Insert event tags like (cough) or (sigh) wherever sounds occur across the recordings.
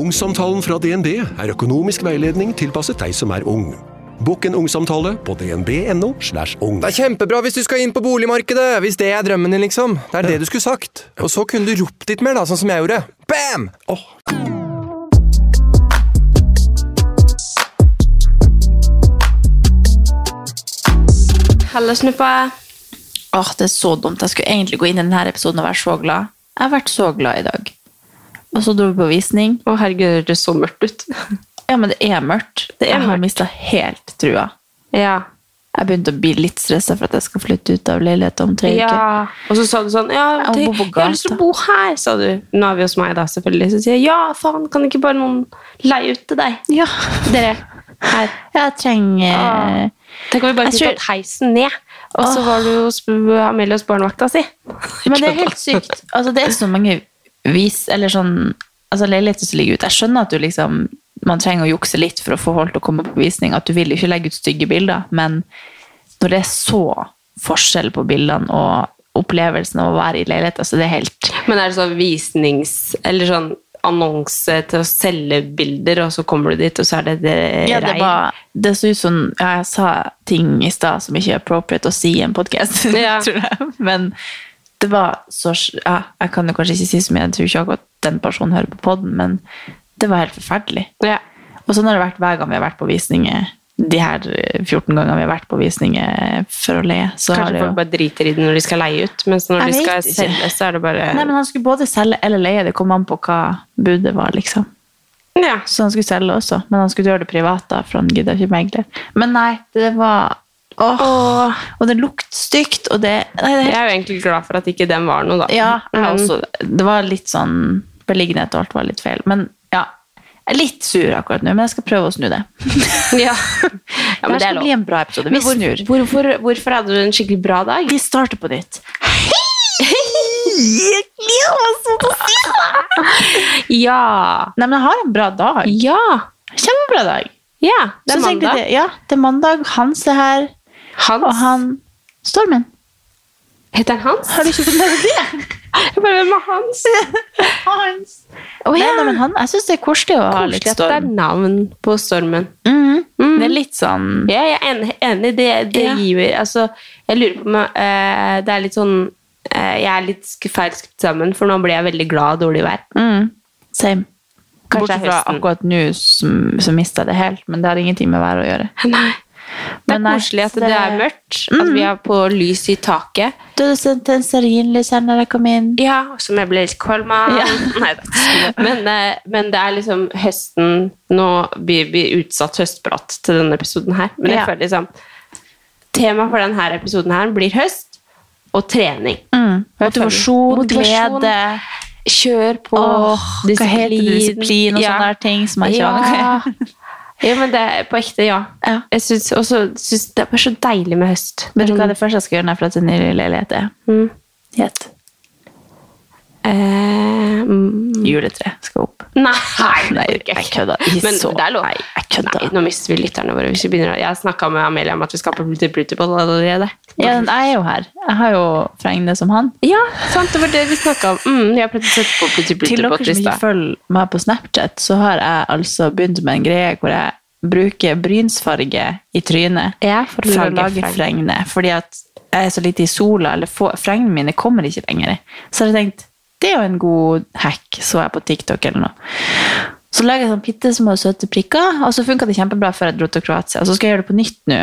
Ungsamtalen fra DNB er økonomisk veiledning tilpasset deg som er ung. Bokk en ungsamtale på dnb.no. slash ung. Det er kjempebra hvis du skal inn på boligmarkedet, hvis det er drømmen din, liksom. Det er det du skulle sagt. Og så kunne du ropt litt mer, da, sånn som jeg gjorde. Bam! Oh. Halla, snuppa. Åh, det er så dumt. Jeg skulle egentlig gå inn i denne episoden og være så glad. Jeg har vært så glad i dag. Og så dro vi på visning. Å, herregud, det så mørkt ut. (laughs) Ja, men det er mørkt. Det er jeg har mista helt trua. Ja. Jeg begynte å bli litt stressa for at jeg skal flytte ut av leiligheten om tre uker. ja. Og så sa du sånn Ja, Jeg jeg har lyst til å bo her, sa du. Nå er vi hos meg, da, selvfølgelig. Så sier jeg ja, faen, kan ikke bare noen leie ut til deg? Ja. Dere. Her. (laughs) Jeg trenger Ah. Tenk om vi bare kunne tror- tatt heisen ned, og så var du hos Amelie hos barnevakta si. Men det er helt sykt. Altså, det er så mange vis, eller sånn, altså leiligheter som ligger ute. Jeg skjønner at du liksom, man trenger å jukse litt for å få folk til å komme på visning, at du vil jo ikke legge ut stygge bilder, men når det er så forskjell på bildene og opplevelsen av å være i leilighet, altså det er helt... Men er det sånn visnings... Eller sånn annonse til å selge bilder, og så kommer du dit, og så er det det Ja, det, var, det så ut som ja, jeg sa ting i stad som ikke er appropriate å si i en podkast, (laughs) Ja. tror jeg. Men det var så ja, Jeg kan jo kanskje ikke si så mye, jeg tror ikke akkurat den personen hører på poden, men det var helt forferdelig. Ja. Og sånn har det vært hver gang vi har vært på visninger. De her 14 gangene vi har vært på visninger for å le. Så har Kanskje folk bare driter i det når de skal leie ut, mens når Jeg de skal ikke. selge, så er det bare Nei, men han skulle både selge eller leie. Det kom an på hva budet var, liksom. ja. Så han skulle selge også, men han skulle gjøre det privat, da, for han gidda ikke megler. Men nei, det var Åh, Og det lukter stygt, og det Nei, det Jeg er jo egentlig glad for at ikke den var noe, da. Ja, Men- også. Det var litt sånn Beliggenhet og alt var litt feil. Men ja, jeg er litt sur akkurat nå, men jeg skal prøve å snu det. (laughs) Ja. Ja, (laughs) men det skal bli en bra episode. Vi hvor, snur. hvorfor, hvorfor hadde du en skikkelig bra dag? Vi starter på nytt. Jeg gleder meg sånn! Ja. Nei, men jeg har en bra dag. Ja. Kjempebra dag. Ja, det er mandag. Det, ja, det er mandag. Hans er her. Hans. Og han Stormen. Heter han Hans? Har du ikke fått med deg det? (laughs) Jeg bare, Hvem er Hans? (laughs) Hans. Oh, ja. nei, men han, jeg syns det er koselig å ha litt Koselig at det er navn på stormen. Mm. Mm. Det er litt sånn Ja, jeg er enig. Det, det Ja. gir Altså, jeg lurer på om uh, Det er litt sånn uh, Jeg er litt feil skrevet sammen, for nå blir jeg veldig glad av dårlig vær. mm, Same. Kanskje Bortsett fra akkurat nå som, som mista det helt, men det har ingenting med været å gjøre. Nei. Det er koselig at det- er mørkt, at Mm. vi har på lys i taket. Du hadde sendt en stearinlys her når jeg kom inn. Ja, som jeg ble litt kvalm av. Ja. (laughs) Neida. Men, eh, men det er liksom høsten Nå blir vi utsatt høstprat til denne episoden her. Men jeg Ja. føler liksom Temaet for denne episoden her blir høst og trening. Mm. Motivasjon, glede Kjør på. Oh, disiplin. Disiplin og Ja. sånne ting som jeg ikke Ja. (laughs) ja, men det er på ekte, ja. Ja. Jeg syns også synes det er bare så deilig med høst. Vet du hva det første jeg skal gjøre når jeg flytter inn i leilighet er? Mm. Gjett. Eh, mm, Juletre skal opp. Nei, Nei, jeg kødda. Men så. det er lov. Nei, jeg kødda. Nei, nå mister vi lytterne våre. Hvis vi begynner. å- Jeg snakka med Amelia om at vi skal på Plutti-podd allerede. Ja, jeg er jo her. Jeg har jo Fregne som han. Ja, sant, det var det vi snakka om. Mm, jeg har plutselig sett på Plutti Til dere som ikke følger meg på Snapchat, så har jeg altså begynt med en greie hvor jeg bruker brynsfarge i trynet Ja, for å for å lage fregne. Fordi at jeg er så lite i sola, eller få- fregnene mine kommer ikke lenger. Så har jeg tenkt, det er jo en god hack, så jeg på TikTok eller noe. Så lager jeg sånn bitte små søte prikker, og så funka det kjempebra før jeg dro til Kroatia. Så skal jeg gjøre det på nytt nå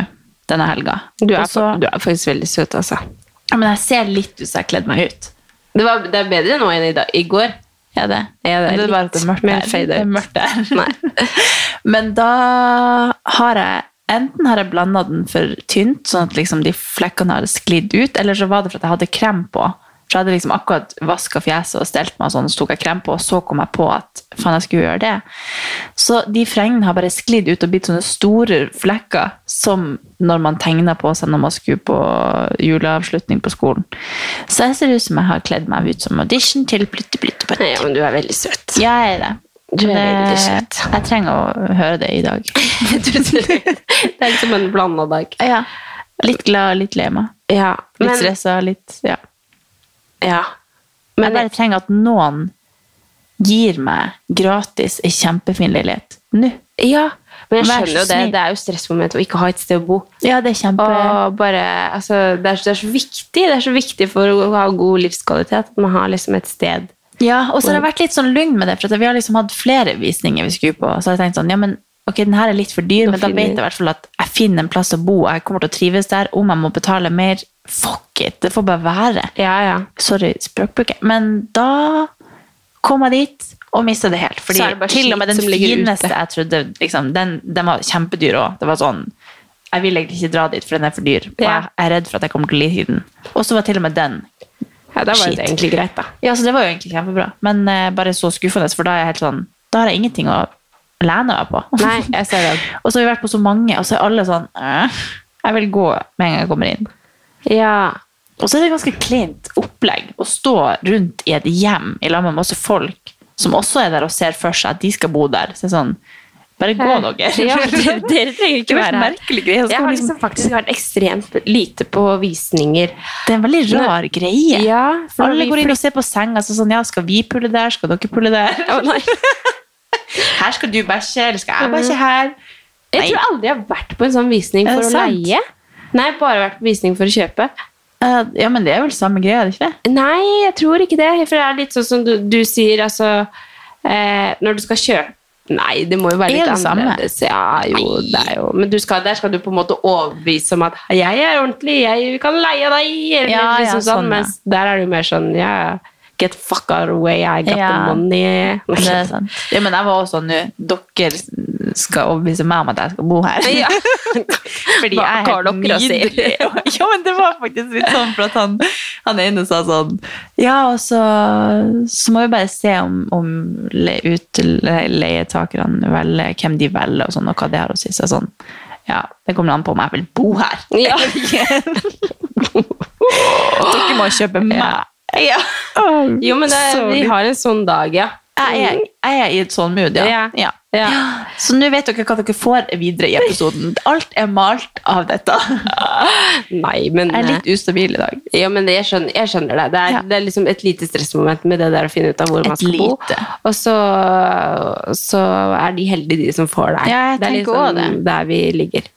denne helga. Du er, du er faktisk veldig søt, altså. ja, men jeg ser litt ut som jeg har kledd meg ut. Det, var, det er bedre nå enn i, dag, i går. Ja, det? Ja, det er Men litt bare at det er mørkt der. Det er mørkt der. (laughs) Men da har jeg Enten har jeg blanda den for tynt, sånn at liksom de flekkene har sklidd ut, eller så var det for at jeg hadde krem på For jeg hadde liksom akkurat vaska fjeset og stelt meg, og sånn, så tok jeg krem på, og så kom jeg på at faen, jeg skulle gjøre det. Så de fregnene har bare sklidd ut og blitt sånne store flekker, som når man tegner på seg når man skulle på juleavslutning på skolen. Så jeg ser ut som jeg har kledd meg ut som audition til Plutti Plutti Putt. Ja, men du er veldig søt. Jeg er det. Du er veldig søt. Jeg trenger å høre det i dag. (laughs) Det er liksom en blanda dag. Ja. Litt glad, litt lei meg. Ja, Litt men, stressa, litt Ja. Ja. Jeg bare trenger at noen gir meg gratis ei kjempefin leilighet. Nå. Ja, men jeg skjønner jo det. Det er jo stressmoment å ikke ha et sted å bo. Ja, det er kjempe... Bare, altså, det, er, det er så viktig Det er så viktig for å ha god livskvalitet at man har liksom et sted. Ja, og så har det vært litt sånn lugn med det, for vi har liksom hatt flere visninger vi skulle på. Så har jeg tenkt sånn, ja, men ok, den her er litt for dyr, Da men da vet jeg i hvert fall at jeg finner en plass å bo, jeg kommer til å trives der. Om jeg må betale mer, fuck it, det får bare være. Ja, ja. Sorry, språkbruket. Men da kom jeg dit og mista det helt. Fordi det til og med den fineste jeg trodde, liksom, den, den var kjempedyr òg. Det var sånn Jeg vil egentlig ikke dra dit, for den er for dyr. Og Ja. jeg er redd for at jeg kommer til å like den. Og så var til og med den ja da var det egentlig greit, da. Ja, så det var jo egentlig kjempebra. Men eh, bare så skuffende, for da er jeg helt sånn Da har jeg ingenting å lene meg på. Nei, (laughs) jeg ser det. og så har vi vært på så mange, og så er alle sånn «Øh, Jeg vil gå med en gang jeg kommer inn. Ja. Og så er det ganske kleint opplegg å stå rundt i et hjem i lag med masse folk som også er der og ser for seg at de skal bo der. Så sånn Bare gå, dere. Ja, (laughs) dere, dere trenger ikke være her. Jeg har liksom faktisk vært ekstremt lite på visninger. Det er en veldig rar greie. Ja, Alle går inn og ser på senga. Så sånn, ja, skal vi pulle der? Skal dere pulle der? Å. (laughs) Her skal du bæsje, eller skal jeg bæsje her? Jeg tror aldri jeg har vært på en sånn visning for å sant? leie. Nei, bare vært på visning for å kjøpe. Uh, ja, men det er vel samme greia, er det ikke det? Nei, jeg tror ikke det. For det er litt sånn som du, du sier, altså eh, Når du skal kjøpe Nei, det må jo være litt annerledes. Ja, jo, det er jo Men du skal, der skal du på en måte overbevise om at 'jeg er ordentlig, jeg kan leie deg', eller Ja, ja, liksom sånn. sånn, ja. Mens der er du mer sånn 'ja, ja, Get fuck out of way, I got Ja. the money. Det er sant. Ja, men jeg var også sånn Dere skal overbevise meg om at jeg skal bo her. Ja. (laughs) Fordi jeg er helt nydelig. (laughs) Ja, men det var faktisk litt sånn, for at han, han ene sa sånn Ja, og så, så må vi bare se om, om le, utleietakerne velger hvem de velger, og sånn, og hva det har å si. Så sånn, ja, det kommer an på om jeg vil bo her. Ja. (laughs) Dere må kjøpe meg. Ja. Jo, men det, vi har en sånn dag, ja. Jeg er, jeg er i et sånn mood, ja. Ja. ja. Ja. Så nå vet dere hva dere får videre i episoden. (laughs) Alt er malt av dette. (laughs) Nei, men Jeg er litt ustabil i dag. Ja, men jeg, skjønner, jeg skjønner det. Det er, Ja. det er liksom et lite stressmoment med det der å finne ut av hvor Et man skal bo. Og så, så er de heldige, de som får deg. Ja, jeg det er tenker også det. der vi ligger.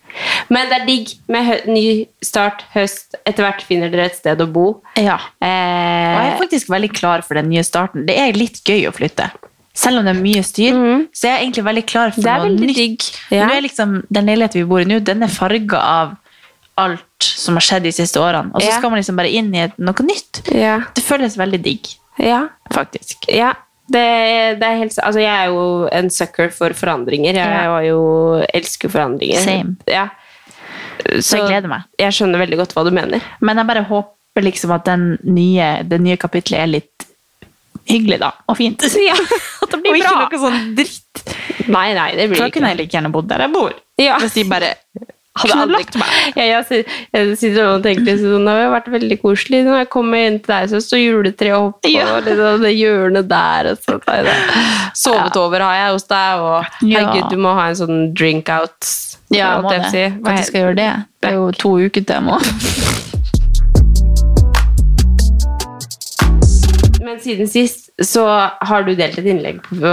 Men det er digg med ny start, høst. Etter hvert finner dere et sted å bo. Ja. Og jeg er Eh, faktisk veldig klar for den nye starten. Det er litt gøy å flytte. Selv om det er mye styr, så er jeg egentlig veldig klar for Det er noe nytt. Ja. Er liksom, den leiligheten vi bor i nå, den er farga av alt som har skjedd de siste årene. Og så Ja. skal man liksom bare inn i noe nytt. ja. Det føles veldig digg, ja. faktisk. Ja, det, det er helt Altså, jeg er jo en sucker for forandringer. Jeg Ja. jo elsker forandringer. Same. Ja. Så jeg gleder meg. Jeg skjønner veldig godt hva du mener. Men jeg bare håper liksom at den nye, det nye kapitlet er litt hyggelig, da. Og fint. (laughs) Ja, at det Og blir ikke noe sånn dritt. Nei, nei, det blir da ikke kunne jeg like gjerne bodd der jeg bor. Ja. Hvis de bare Hadde aldri-. Ja, jeg, sitter og tenker sånn, det har vært veldig koselig. Når jeg kommer inn til deg, så står juletreet oppe, Ja. og liksom det hjørnet der. Og så. Sovet over har jeg hos deg, og herregud, du må ha en sånn drink out. Ja, jeg må det. si. Hva skal jeg gjøre det. Det er jo to uker til jeg må. (laughs) Men siden sist så har du delt et innlegg på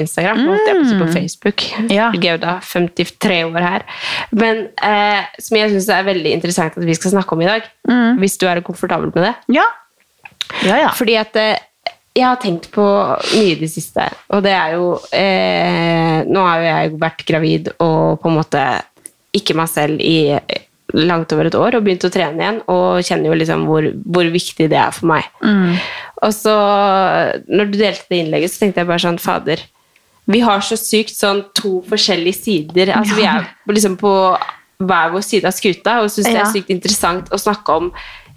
Instagram, og det er på Facebook. Ja. (laughs) Gauda, 53 år her. Men eh, som jeg syns er veldig interessant at vi skal snakke om i dag. Hvis du er komfortabel med det. Ja. Ja, ja. Fordi at eh, jeg har tenkt på mye i det siste, og det er jo eh, Nå har jo jeg vært gravid og på en måte ikke meg selv i langt over et år og begynt å trene igjen, og kjenner jo liksom hvor, hvor viktig det er for meg. Og så, når du delte det innlegget, så tenkte jeg bare sånn Fader, vi har så sykt sånn to forskjellige sider. Altså Vi er liksom på hver vår side av skuta, og syns det er sykt interessant å snakke om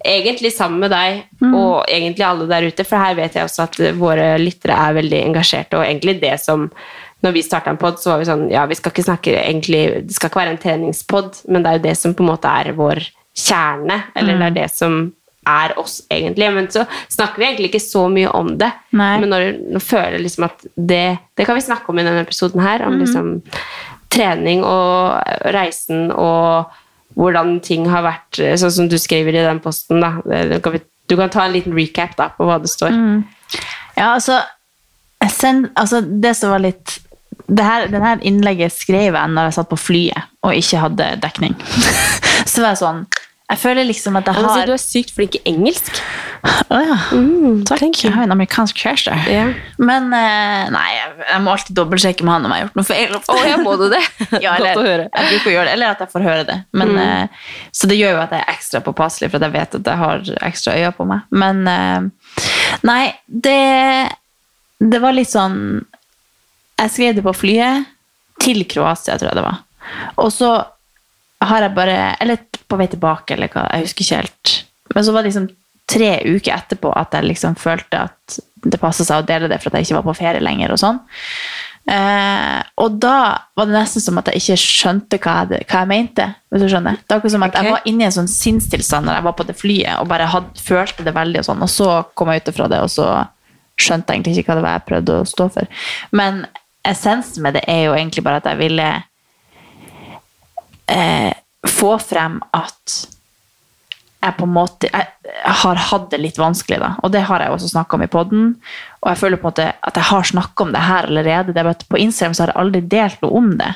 egentlig sammen med deg og egentlig alle der ute, for her vet jeg også at våre lyttere er veldig engasjerte, og egentlig det som når vi starta en pod, så var vi sånn Ja, vi skal ikke snakke egentlig Det skal ikke være en treningspod, men det er jo det som på en måte er vår kjerne. Eller det er det som er oss, egentlig. Men så snakker vi egentlig ikke så mye om det. Nei. Men når, nå føler liksom at det Det kan vi snakke om i denne episoden her, om liksom trening og reisen og hvordan ting har vært, sånn som du skriver i den posten, da. Du kan du kan ta en liten recap da, på hva det står. Ja, altså, send, altså Det som var litt her, denne innlegget skrev jeg når jeg satt på flyet og ikke hadde dekning. (laughs) så var jeg sånn Jeg føler liksom at jeg har du er sykt flink i engelsk. Å ja. Takk. Jeg har en amerikansk kjæreste. Yeah. Men eh, nei, jeg, må alltid dobbeltsjekke med han om jeg har gjort noe feil. Å, ja, må du det? (laughs) ja, eller, Godt å høre. Jeg bruker å gjøre det, eller at jeg får høre det. Men, mm. så det gjør jo at jeg er ekstra påpasselig, for at jeg vet at jeg har ekstra øyne på meg. Men eh, nei, det, det var litt sånn Jeg skrev det på flyet til Kroatia, tror jeg det var. Og så har jeg bare Eller på vei tilbake, eller hva, jeg husker ikke helt. Men så var det liksom tre uker etterpå at jeg liksom følte at det passet seg å dele det for at jeg ikke var på ferie lenger og sånn. Eh, og da var det nesten som at jeg ikke skjønte hva jeg, hva jeg mente. hvis du skjønner. Det var akkurat som at okay. Jeg var inne i en sånn sinnstilstand når jeg var på det flyet og bare had, følte det veldig, og sånn, og så kom jeg ut fra det, og så skjønte jeg egentlig ikke hva det var jeg prøvde å stå for. Men essensen med det er jo egentlig bare at jeg ville eh, få frem at jeg på en måte har hatt det litt vanskelig, da. Og det har jeg også snakka om i poden. Og jeg føler på en måte at jeg har snakka om det her allerede. Det er bare at På Instagram så har jeg aldri delt noe om det.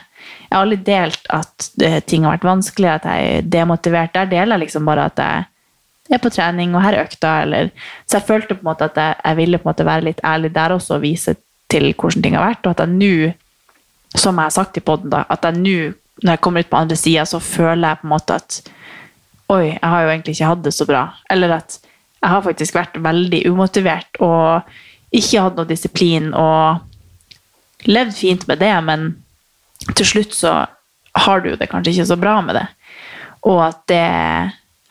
Jeg har aldri delt at ting har vært vanskelig, at jeg er demotivert. Der deler jeg liksom bare at jeg er på trening, og her er økta, eller Så jeg følte på en måte at jeg, jeg ville på en måte være litt ærlig der også, og vise til hvordan ting har vært, og at jeg nå, som jeg har sagt i poden, at jeg nå, når jeg kommer ut på andre sida, så føler jeg på en måte at Oi, jeg har jo egentlig ikke hatt det så bra. Eller at jeg har faktisk vært veldig umotivert og ikke hatt noe disiplin og levd fint med det, men til slutt så har du det kanskje ikke så bra med det. Og at det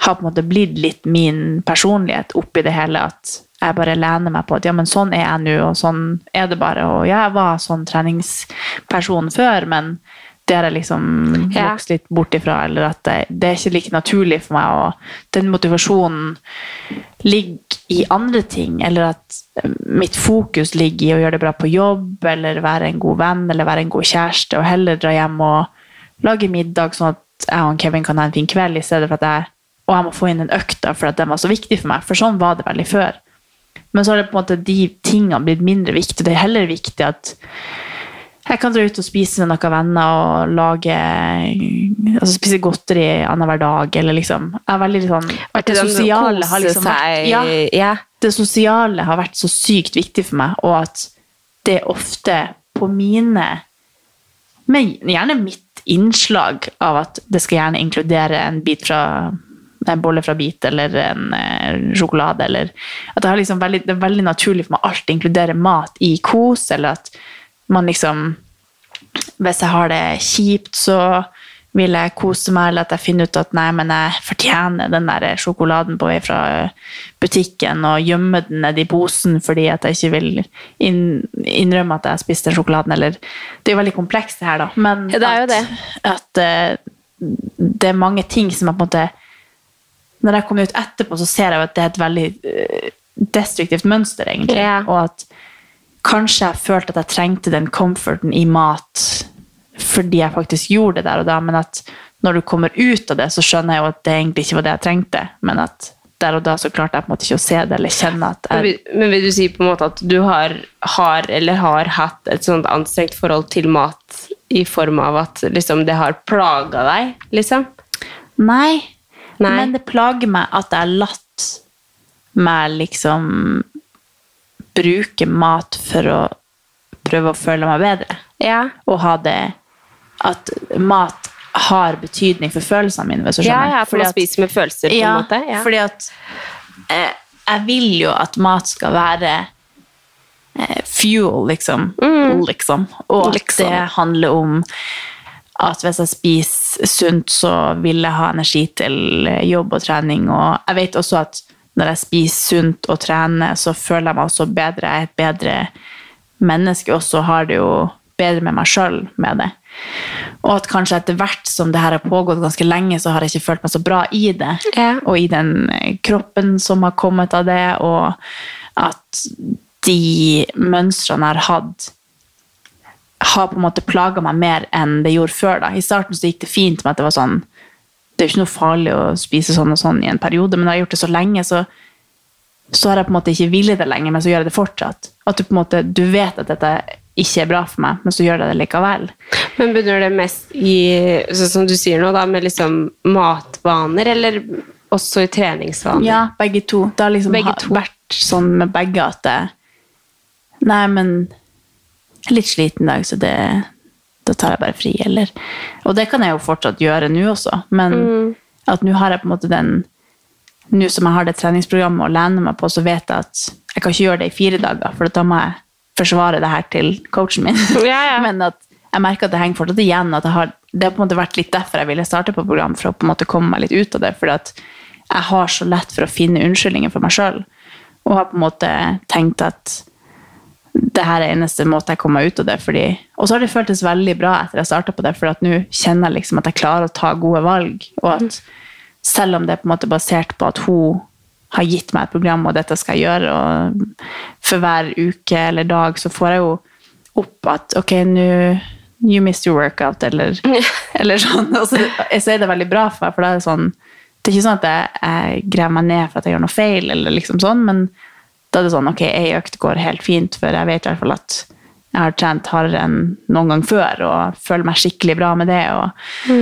har på en måte blitt litt min personlighet oppi det hele, at jeg bare lener meg på at ja, men sånn er jeg nå, og sånn er det bare. Og ja, jeg var sånn treningsperson før, men det har jeg liksom Ja. vokst litt bort ifra, eller at det, det er ikke like naturlig for meg, og den motivasjonen ligger i andre ting, eller at mitt fokus ligger i å gjøre det bra på jobb, eller være en god venn, eller være en god kjæreste, og heller dra hjem og lage middag, sånn at jeg og Kevin kan ha en fin kveld, i stedet for at jeg, og jeg må få inn en økta, for at den var så viktig for meg, for sånn var det veldig før. Men så har det på en måte de tingene blitt mindre viktige. Det er heller viktig at jeg kan dra ut og spise med noen venner og lage altså spise godteri annenhver dag, eller liksom Jeg er veldig sånn At det sosiale har liksom vært ja, det sosiale har vært så sykt viktig for meg, og at det er ofte på mine Men gjerne mitt innslag av at det skal gjerne inkludere en bit fra en bolle fra Bit eller en eh, sjokolade, eller at det, har liksom veldig, det er veldig naturlig for meg å alltid inkludere mat i kos, eller at man liksom Hvis jeg har det kjipt, så vil jeg kose meg, eller at jeg finner ut at nei, men jeg fortjener den der sjokoladen på vei fra butikken, og gjemme den nedi posen fordi at jeg ikke vil innrømme at jeg spiste den sjokoladen, eller Det er jo veldig komplekst, det her, da. Men Ja, det er at, det. at eh, det er mange ting som jeg på en måte Når jeg kommer ut etterpå, så ser jeg at det er et veldig eh, destruktivt mønster, egentlig. Ja. Og at kanskje jeg følte at jeg trengte den comforten i mat fordi jeg faktisk gjorde det der og da, men at når du kommer ut av det, så skjønner jeg jo at det egentlig ikke var det jeg trengte, men at der og da så klarte jeg på en måte ikke å se det eller kjenne at Men jeg, men vil du si på en måte at du har, har eller har hatt et sånt anstrengt forhold til mat i form av at liksom, det har plaga deg, liksom? Nei, Nei. men det plager meg at jeg har latt meg liksom bruke mat for å prøve å føle meg bedre. Ja. Og ha det At mat har betydning for følelsene mine, hvis du Ja, skjønner. ja, for Fordi man at- spiser med følelser, på ja, en måte. Ja. fordi at eh, jeg vil jo at mat skal være eh, fuel, liksom. liksom. Og at Liksom. det handler om at hvis jeg spiser sunt, så vil jeg ha energi til jobb og trening. Og jeg vet også at når jeg spiser sunt og trener, så føler jeg meg også bedre. Jeg er et bedre menneske, og så har det jo bedre med meg sjøl med det. Og at kanskje etter hvert som det her har pågått ganske lenge, så har jeg ikke følt meg så bra i det. Ja. Og i den kroppen som har kommet av det, og at de mønstrene jeg har hatt, har på en måte plaga meg mer enn det gjorde før. da. I starten så gikk det fint med at det var sånn Det er jo ikke noe farlig å spise sånn og sånn i en periode, men når jeg har gjort det så lenge, så, så har jeg på en måte ikke villet det lenger, men så gjør jeg det fortsatt. At du på en måte, du vet at dette ikke er bra for meg, men så gjør jeg det likevel. Men begynner det mest i, sånn som du sier nå, da, med liksom matvaner, eller også i treningsvaner? Ja, begge to. Det har liksom Begge vært sånn med begge at det, Nei, men litt sliten dag, så det, da tar jeg bare fri, eller Og det kan jeg jo fortsatt gjøre nå også, men at nå har jeg på en måte den Nå som jeg har det treningsprogrammet å lene meg på, så vet jeg at jeg kan ikke gjøre det i fire dager, for da må jeg forsvare det her til coachen min. (laughs) Ja, ja. Men at jeg merker at det henger fortsatt igjen. at har, Det har på en måte vært litt derfor jeg ville starte på program, for å på en måte komme meg litt ut av det. fordi at jeg har så lett for å finne unnskyldninger for meg sjøl. Og har på en måte tenkt at det her er eneste måte jeg kommer ut av det. Fordi, og så har det føltes veldig bra etter jeg starta på det, for at nå kjenner jeg liksom at jeg klarer å ta gode valg. Og at selv om det er på en måte basert på at hun har gitt meg et program, og dette skal jeg gjøre, og for hver uke eller dag så får jeg jo opp at ok, nå You missed your workout, eller, (laughs) eller sånn. Og så, så er det veldig bra for meg, for da er det sånn Det er ikke sånn at jeg, jeg graver meg ned for at jeg gjør noe feil, eller liksom sånn, men da er det sånn ok, ei økt går helt fint, for jeg vet i hvert fall at jeg har trent hardere enn noen gang før, og føler meg skikkelig bra med det. Og,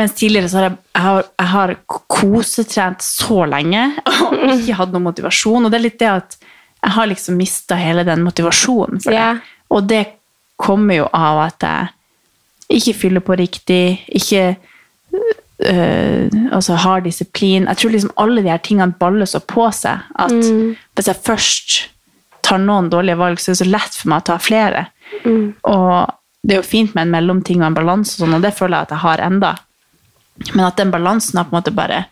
Mens tidligere så har jeg, jeg, har, jeg har kosetrent så lenge, og ikke hatt noen motivasjon. Og det er litt det at jeg har liksom mista hele den motivasjonen for det. Yeah. Og det kommer jo av at jeg ikke fyller på riktig, ikke øh, altså har disiplin. Jeg tror liksom alle de her tingene baller så på seg at hvis jeg først tar noen dårlige valg, så er det så lett for meg å ta flere. Og det er jo fint med en mellomting og en balanse, og sånn, og det føler jeg at jeg har enda. Men at den balansen har på en måte bare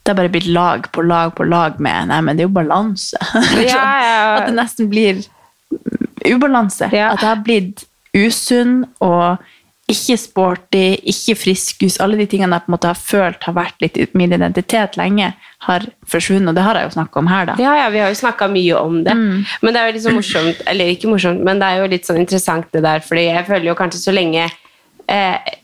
det har bare blitt lag på lag på lag med Nei, men det er jo balanse. (laughs) Ja, ja. At det nesten blir ubalanse. Ja. At jeg har blitt usunn og ikke sporty, ikke friskus. Alle de tingene jeg på en måte har følt har vært litt min identitet lenge, har forsvunnet. Og det har jeg jo snakka om her, da. Ja, ja, vi har jo snakka mye om det. Men det er jo litt så morsomt, (clears throat) eller ikke morsomt, men det er jo litt sånn interessant det der, fordi jeg føler jo kanskje så lenge eh,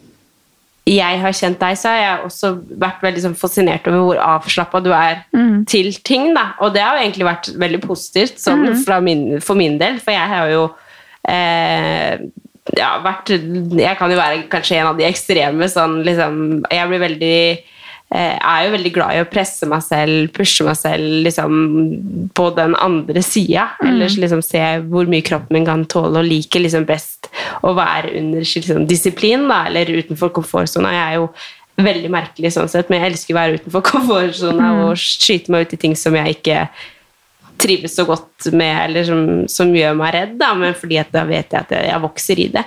jeg har kjent deg, så har jeg også vært veldig sånn fascinert over hvor avslappa du er til ting. da. Og det har jo egentlig vært veldig positivt sånn, fra min, for min del, for jeg har jo eh, ja, vært Jeg kan jo være kanskje en av de ekstreme sånn liksom Jeg blir veldig jeg er jo veldig glad i å presse meg selv, pushe meg selv liksom, på den andre sida. Ellers liksom se hvor mye kroppen min kan tåle, og liker liksom best å være under liksom, disiplin, da, eller utenfor komfortsona. Jeg er jo veldig merkelig sånn sett, men jeg elsker å være utenfor (laughs) komfortsona og skyte meg ut i ting som jeg ikke trives så godt med, eller som, som gjør meg redd, da, men fordi at da vet jeg at jeg, jeg vokser i det.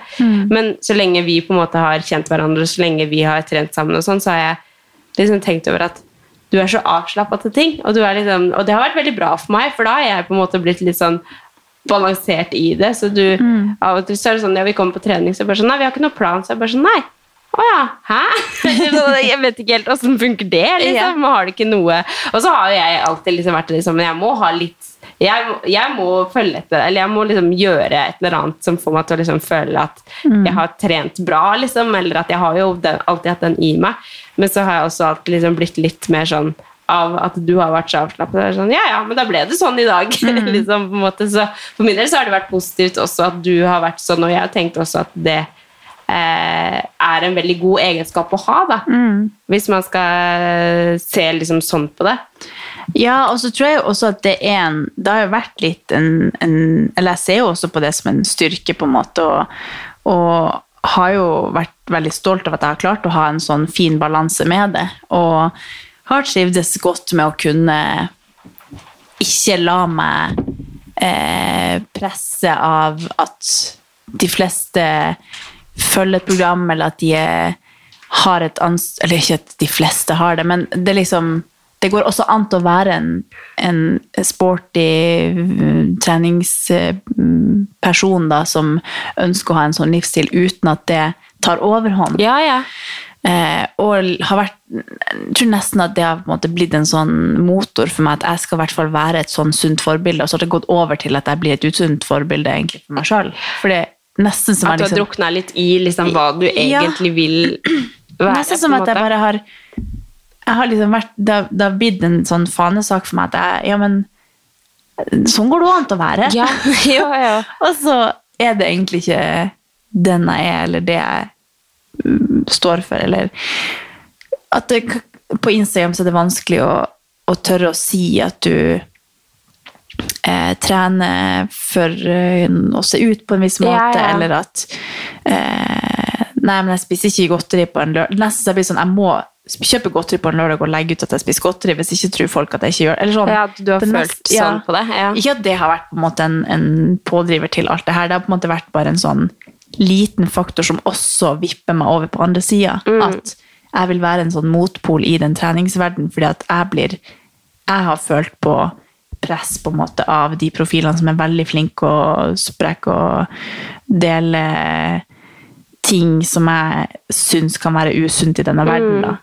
Men så lenge vi på en måte har kjent hverandre, så lenge vi har trent sammen, og sånn, så har jeg liksom tenkt over at du er så avslappa til ting, og, du er liksom, og det har vært veldig bra for meg, for da har jeg på en måte blitt litt sånn balansert i det. Så du, av og til så er det sånn, ja, vi kommer på trening, så er det bare sånn, nei, vi har ikke noen plan, så er det bare sånn, nei. Å ja, hæ? (laughs) jeg vet ikke helt åssen funker det, liksom. Har du ikke noe Og så har jo jeg alltid liksom vært liksom, jeg må ha litt jeg, jeg må følge etter, eller jeg må liksom gjøre et eller annet som får meg til å liksom føle at jeg har trent bra, liksom, eller at jeg har jo den, alltid hatt den i meg. Men så har jeg også alltid liksom blitt litt mer sånn av at du har vært så avslappet. Sånn, ja, ja, men da ble det sånn i dag. (laughs) liksom, på en måte. Så for min del så har det vært positivt også at du har vært sånn, og jeg har tenkt også at det er en veldig god egenskap å ha, da. Hvis man skal se liksom sånn på det. Ja, og så tror jeg også at det er en Det har jo vært litt en, en Eller jeg ser jo også på det som en styrke, på en måte, og, og har jo vært veldig stolt av at jeg har klart å ha en sånn fin balanse med det. Og har trivdes godt med å kunne ikke la meg eh, presse av at de fleste følger et program, eller at de er, har et ansvar Eller ikke at de fleste har det, men det liksom det går også an til å være en, en sporty mm, treningsperson da, som ønsker å ha en sånn livsstil uten at det tar overhånd. Ja, ja. Eh, og har vært, jeg tror nesten at det har på en blitt en sånn motor for meg, at jeg skal i hvert fall være et sånn sunt forbilde, og så har det gått over til at jeg blir et usunt forbilde egentlig for meg sjøl. For det nesten som At du har liksom, drukna litt i liksom, hva du Ja. egentlig vil være. Nesten som at jeg bare har jeg har liksom vært, det, har- det har blitt en sånn fanesak for meg at jeg, ja, men sånn går det an å være. Ja, (laughs) ja, ja. (laughs) Og så er det egentlig ikke den jeg er, eller det jeg mm, står for, eller at det, på Instagram så er det vanskelig å, å tørre å si at du eh, trene for eh, å se ut på en viss måte, Ja, ja. eller at eh, Nei, men jeg spiser ikke godteri på en lørdag. Nesten så jeg blir sånn, jeg må kjøpe godteri på en lørdag og legge ut at jeg spiser godteri, hvis ikke tror folk at jeg ikke gjør det. Eller sånn. Ja, du har følt ja. sånn på det. Ja. Ikke at det har vært på en måte en, en pådriver til alt det her. Det har på en måte vært bare en sånn liten faktor som også vipper meg over på andre sida. At jeg vil være en sånn motpol i den treningsverden, fordi at jeg blir Jeg har følt på press på en måte av de profilene som er veldig flinke og sprekke og dele ting som jeg syns kan være usunt i denne verden. Da.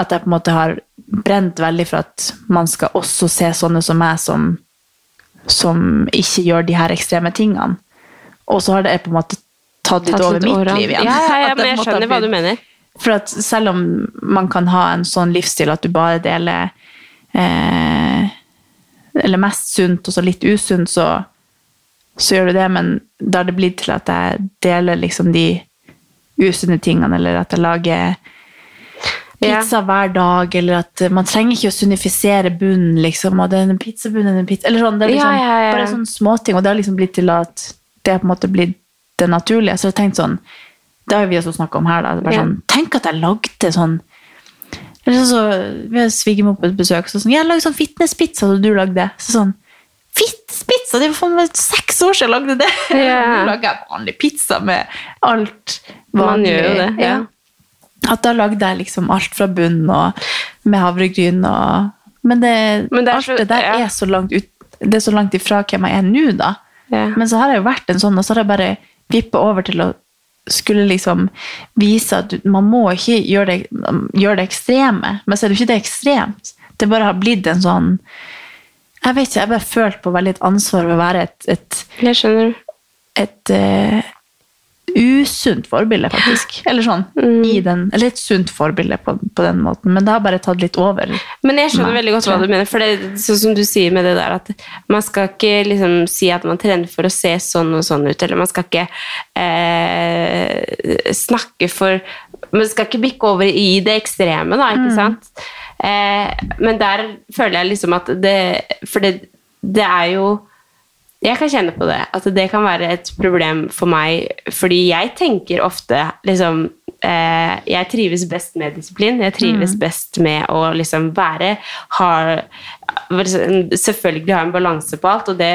At jeg på en måte har brent veldig for at man skal også se sånne som meg, som, som ikke gjør de her ekstreme tingene. Og så har det på en måte tatt litt Tatt over litt mitt årene. liv igjen. Ja, ja, ja, (laughs) men jeg skjønner hva du mener. For at selv om man kan ha en sånn livsstil at du bare deler eh, Eller mest sunt og så litt usunt, så, så gjør du det, men da har det blitt til at jeg deler liksom de usunne tingene, eller at jeg lager pizza hver dag, eller at man trenger ikke å sunifisere bunnen, liksom, og den pizzabunnen er en pizza, eller sånn, det er liksom Ja, ja, ja. bare sånne småting, og det har liksom blitt til at det på en måte blitt det naturlige, så jeg har tenkt sånn, det har vi også snakket om her da, er sånn, tenk at jeg lagde sånn, eller så, vi har svigermor på et besøk, så sånn, jeg lagde sånn fitnesspizza, og du lagde, så sånn, fitnesspizza, det var for meg seks år siden jeg lagde det, Yeah. (laughs) nå lager vanlig pizza med alt vanlig. det, ja. At da lagde jeg liksom alt fra bunnen og med havregryn og Men, det, Men det er alt så- det der ja. er så langt ut Det er så langt ifra hvem jeg er nå, da. Ja. Men så har jeg jo vært en sånn, og så har jeg bare vippet over til å skulle liksom vise at man må ikke gjøre det, gjøre det ekstreme. Men så er det jo ikke det ekstremt. Det bare har blitt en sånn Jeg vet ikke, jeg bare følt på veldig et ansvar ved å være et, et, skjønner. et eh, usunt forbilde, faktisk. Eller sånn. Mm. I den, eller et sunt forbilde på, på den måten. Men det har bare tatt litt over. Men jeg skjønner Nei, veldig godt hva du mener. For det er sånn som du sier med det der at man skal ikke liksom si at man trener for å se sånn og sånn ut, eller man skal ikke eh, snakke for Man skal ikke bikke over i det ekstreme, da, ikke sant? Eh, men der føler jeg liksom at det For det, det er jo jeg kan kjenne på det, at det kan være et problem for meg, fordi jeg tenker ofte liksom eh, Jeg trives best med disiplin. Jeg trives best med å liksom være har, Selvfølgelig ha en balanse på alt, og det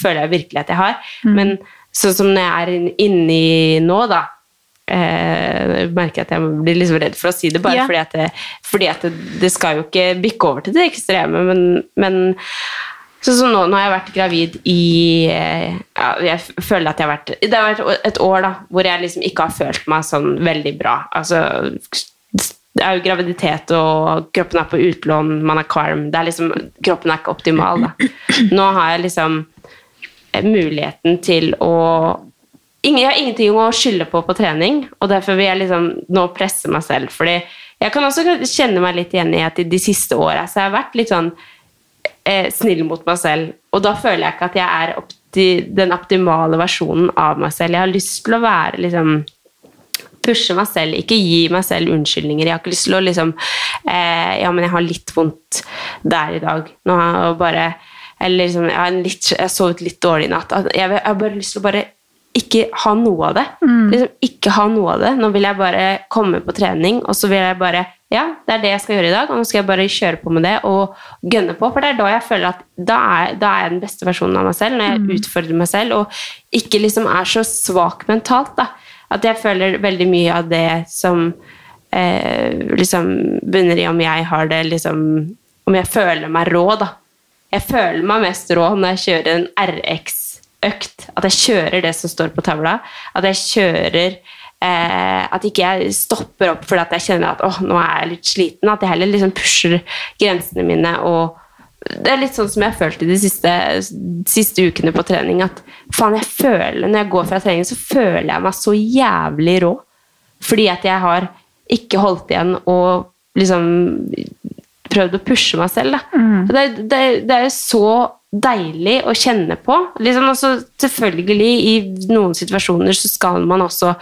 føler jeg virkelig at jeg har. Men sånn som når jeg er inn- inni nå, da eh, merker at jeg blir liksom redd for å si det, bare Ja. fordi at, det, fordi at det, det skal jo ikke bikke over til det ekstreme, men, men Sånn som nå, nå har jeg vært gravid i eh, ja, Jeg føler at jeg har vært Det har vært et år da, hvor jeg liksom ikke har følt meg sånn veldig bra. Altså Det er jo graviditet, og kroppen er på utlån, man er kvalm. Det er liksom, kroppen er ikke optimal, da. Nå har jeg liksom eh, muligheten til å jeg har ingenting å skylde på på trening, og derfor vil jeg liksom nå presse meg selv. Fordi jeg kan også kjenne meg litt igjen i at i de siste åra så har jeg vært litt sånn eh, snill mot meg selv. Og da føler jeg ikke at jeg er opti, den optimale versjonen av meg selv. Jeg har lyst til å være liksom Pushe meg selv, ikke gi meg selv unnskyldninger. Jeg har ikke lyst til å liksom eh, Ja, men jeg har litt vondt der i dag. Nå har jeg bare Eller liksom Jeg har litt, jeg sovet litt dårlig i natt. Jeg, jeg har bare lyst til å bare ikke ha noe av det. Liksom, ikke ha noe av det. Nå vil jeg bare komme på trening, og så vil jeg bare Ja, det er det jeg skal gjøre i dag, og nå skal jeg bare kjøre på med det og gønne på. For det er da jeg føler at da er, da er jeg den beste versjonen av meg selv, når jeg utfordrer meg selv og ikke liksom er så svak mentalt. da. At jeg føler veldig mye av det som eh, liksom bunner i om jeg har det liksom Om jeg føler meg rå, da. Jeg føler meg mest rå når jeg kjører en RX-økt. At jeg kjører det som står på tavla. At jeg kjører eh, At ikke jeg stopper opp fordi at jeg kjenner at åh, nå er jeg litt sliten. At jeg heller liksom pusher grensene mine og det er litt sånn som jeg har følt i de siste, siste ukene på trening. At faen, jeg føler, når jeg går fra trening, så føler jeg meg så jævlig rå. Fordi at jeg har ikke holdt igjen og liksom prøvd å pushe meg selv. Og Det, det, det er så deilig å kjenne på. Liksom altså, selvfølgelig, i noen situasjoner så skal man også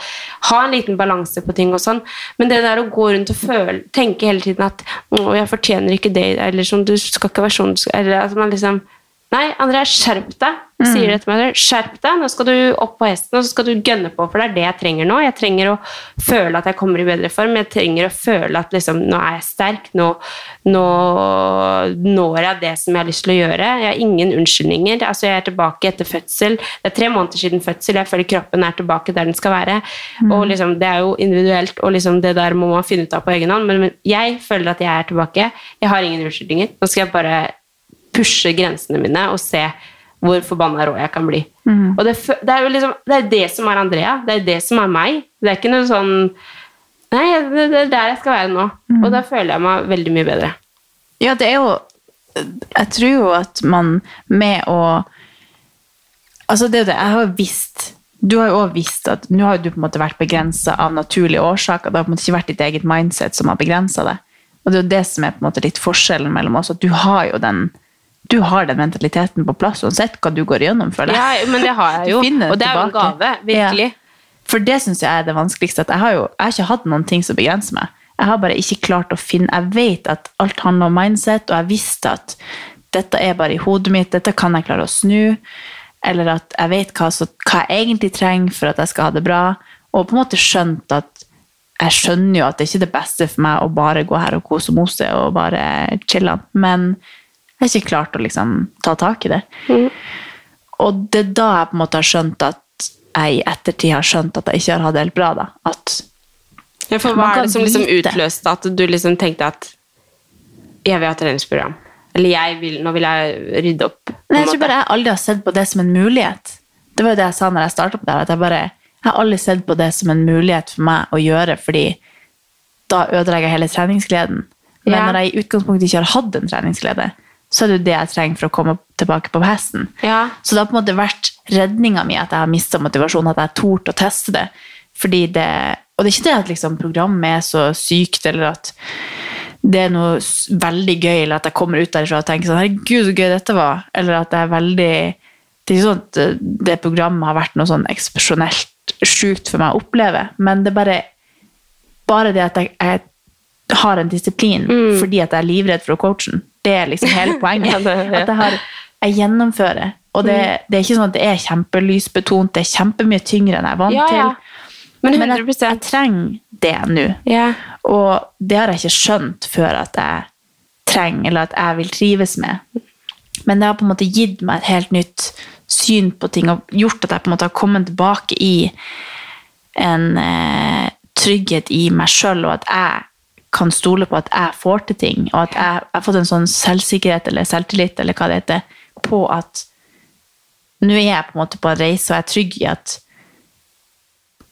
ha en liten balanse på ting og sånn, men det der å gå rundt og føle, tenke hele tiden at å, jeg fortjener ikke det, eller sånn, du skal ikke være sånn, eller at man liksom Nei, André, skjerp deg, sier det til meg. Skjerp deg, nå skal du opp på hesten, og så skal du gønne på, for det er det jeg trenger nå. Jeg trenger å føle at jeg kommer i bedre form. Jeg trenger å føle at liksom, nå er jeg sterk, nå, nå når jeg det som jeg har lyst til å gjøre. Jeg har ingen unnskyldninger. Altså, jeg er tilbake etter fødsel. Det er tre måneder siden fødsel. Jeg føler kroppen er tilbake der den skal være. Og liksom, det er jo individuelt, og liksom, det der må man finne ut av på egen hånd. Men, men jeg føler at jeg er tilbake. Jeg har ingen unnskyldninger. Nå skal jeg bare pushe grensene mine og se hvor forbanna rå jeg kan bli. Og det, det er jo liksom, det er det som er Andrea. Det er det som er meg. Det er ikke noe sånn Nei, det, er der jeg skal være nå. Og da føler jeg meg veldig mye bedre. Ja, det er jo Jeg tror jo at man med å Altså, det er jo det. Jeg har visst Du har jo også visst at Nå har du på en måte vært begrensa av naturlige årsaker. Det har på en måte ikke vært ditt eget mindset som har begrensa det. Og det er jo det som er på en måte litt forskjellen mellom oss. At du har jo den du har den mentaliteten på plass uansett hva du går igjennom. føler jeg. Ja, men det har jeg jo. Og det er jo en gave. Virkelig. Ja. For det syns jeg er det vanskeligste. At jeg har jo jeg har ikke hatt noen ting som begrenser meg. Jeg har bare ikke klart å finne Jeg vet at alt handler om mindset, og jeg visste at dette er bare i hodet mitt, dette kan jeg klare å snu. Eller at jeg vet hva, så, hva jeg egentlig trenger for at jeg skal ha det bra. Og på en måte skjønt at jeg skjønner jo at det ikke er det beste for meg å bare gå her og kose og mose og bare chille. Men jeg har ikke klart å liksom ta tak i det. Og det er da jeg på en måte har skjønt at jeg i ettertid har skjønt at jeg ikke har hatt det helt bra. da. At Ja, for hva er det som liksom utløste at du liksom tenkte at jeg vil ha treningsprogram? Eller jeg vil, nå vil jeg rydde opp. Nei, jeg tror bare jeg aldri har sett på det som en mulighet. Det var jo det jeg sa når jeg starta på det at jeg bare jeg har aldri sett på det som en mulighet for meg å gjøre, fordi da ødelegger jeg hele treningsgleden. Men Ja. når jeg i utgangspunktet ikke har hatt en treningsglede, så er det jo det jeg trenger for å komme tilbake på hesten. Ja. Så det har på en måte vært redninga mi at jeg har mista motivasjonen, at jeg har tort å teste det. Fordi det, og det er ikke det at liksom programmet er så sykt, eller at det er noe veldig gøy, eller at jeg kommer ut derfra og tenker sånn, herregud, så gøy dette var. Eller at det er veldig Det er ikke sånn at det programmet har vært noe sånn eksepsjonelt sjukt for meg å oppleve, men det er bare bare det at jeg, jeg har en disiplin fordi at jeg er livredd for å coache den. Det er liksom hele (laughs) poenget. Ja, det- ja. At jeg, har, jeg gjennomfører. Og det, det er ikke sånn at det er kjempelysbetont, det er kjempemye tyngre enn jeg er vant Ja, til. Men Men jeg, jeg trenger det nå. ja. Og det har jeg ikke skjønt før at jeg trenger, eller at jeg vil trives med. Men det har på en måte gitt meg et helt nytt syn på ting, og gjort at jeg på en måte har kommet tilbake i en eh, trygghet i meg sjøl, og at jeg kan stole på at jeg får til ting, og at jeg jeg har fått en sånn selvsikkerhet eller selvtillit, eller hva det heter, på at nå er jeg på en måte på en reise, og jeg er trygg i at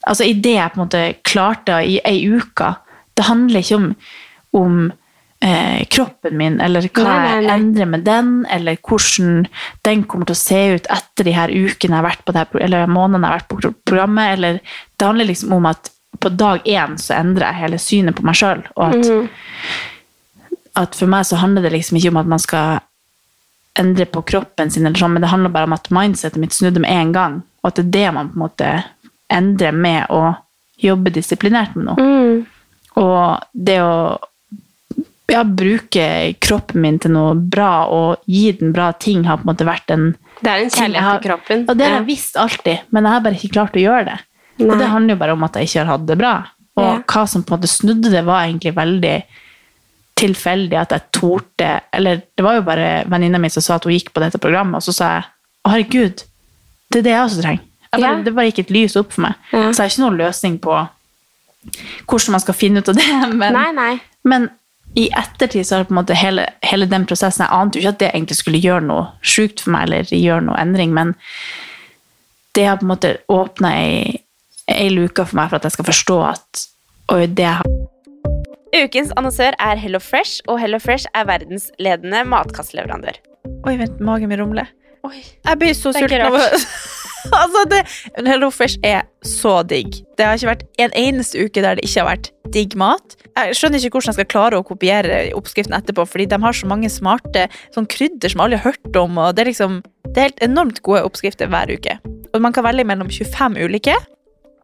altså i det jeg på en måte klarte i ei uke, det handler ikke om, om eh, kroppen min, eller hva Nei, nei, jeg endrer med den, eller hvordan den kommer til å se ut etter de her ukene jeg har vært på det her, eller månedene jeg har vært på programmet, eller det handler liksom om at på dag én så endrer jeg hele synet på meg sjøl, og at, at for meg så handler det liksom ikke om at man skal endre på kroppen sin, eller sånn, men det handler bare om at mindsetet mitt snudde med en gang, og at det er det man på en måte endrer med å jobbe disiplinert med noe. Og det å ja, bruke kroppen min til noe bra og gi den bra ting har på en måte vært en Det er en kjærlighet til kroppen. Og det har jeg visst alltid, men jeg har bare ikke klart å gjøre det. Og det handler jo bare om at jeg ikke har hatt det bra. Og Ja. hva som på en måte snudde det, var egentlig veldig tilfeldig at jeg torde Eller det var jo bare venninna mi som sa at hun gikk på dette programmet, og så sa jeg å herregud, det er det jeg også trenger. Bare, Ja. Det bare gikk et lys opp for meg. Ja. Så jeg har ikke noen løsning på hvordan man skal finne ut av det. (laughs) Men, Nei, nei. men i ettertid så har på en måte hele, hele den prosessen Jeg ante jo ikke at det egentlig skulle gjøre noe sjukt for meg, eller gjøre noe endring, men det har på en måte åpna ei, ei luke for meg for at jeg skal forstå at oi, det har Ukens annonsør er Hello Fresh, og Hello Fresh er verdensledende matkastleverandør. Oi, vent, magen min rumler. Jeg blir så sulten av (laughs) Altså, det Hello Fresh er så digg. Det har ikke vært en eneste uke der det ikke har vært digg mat. Jeg skjønner ikke hvordan jeg skal klare å kopiere oppskriften etterpå, fordi de har så mange smarte sånn krydder som alle har hørt om, og det er liksom Det er helt enormt gode oppskrifter hver uke. Og man kan velge mellom 25 ulike.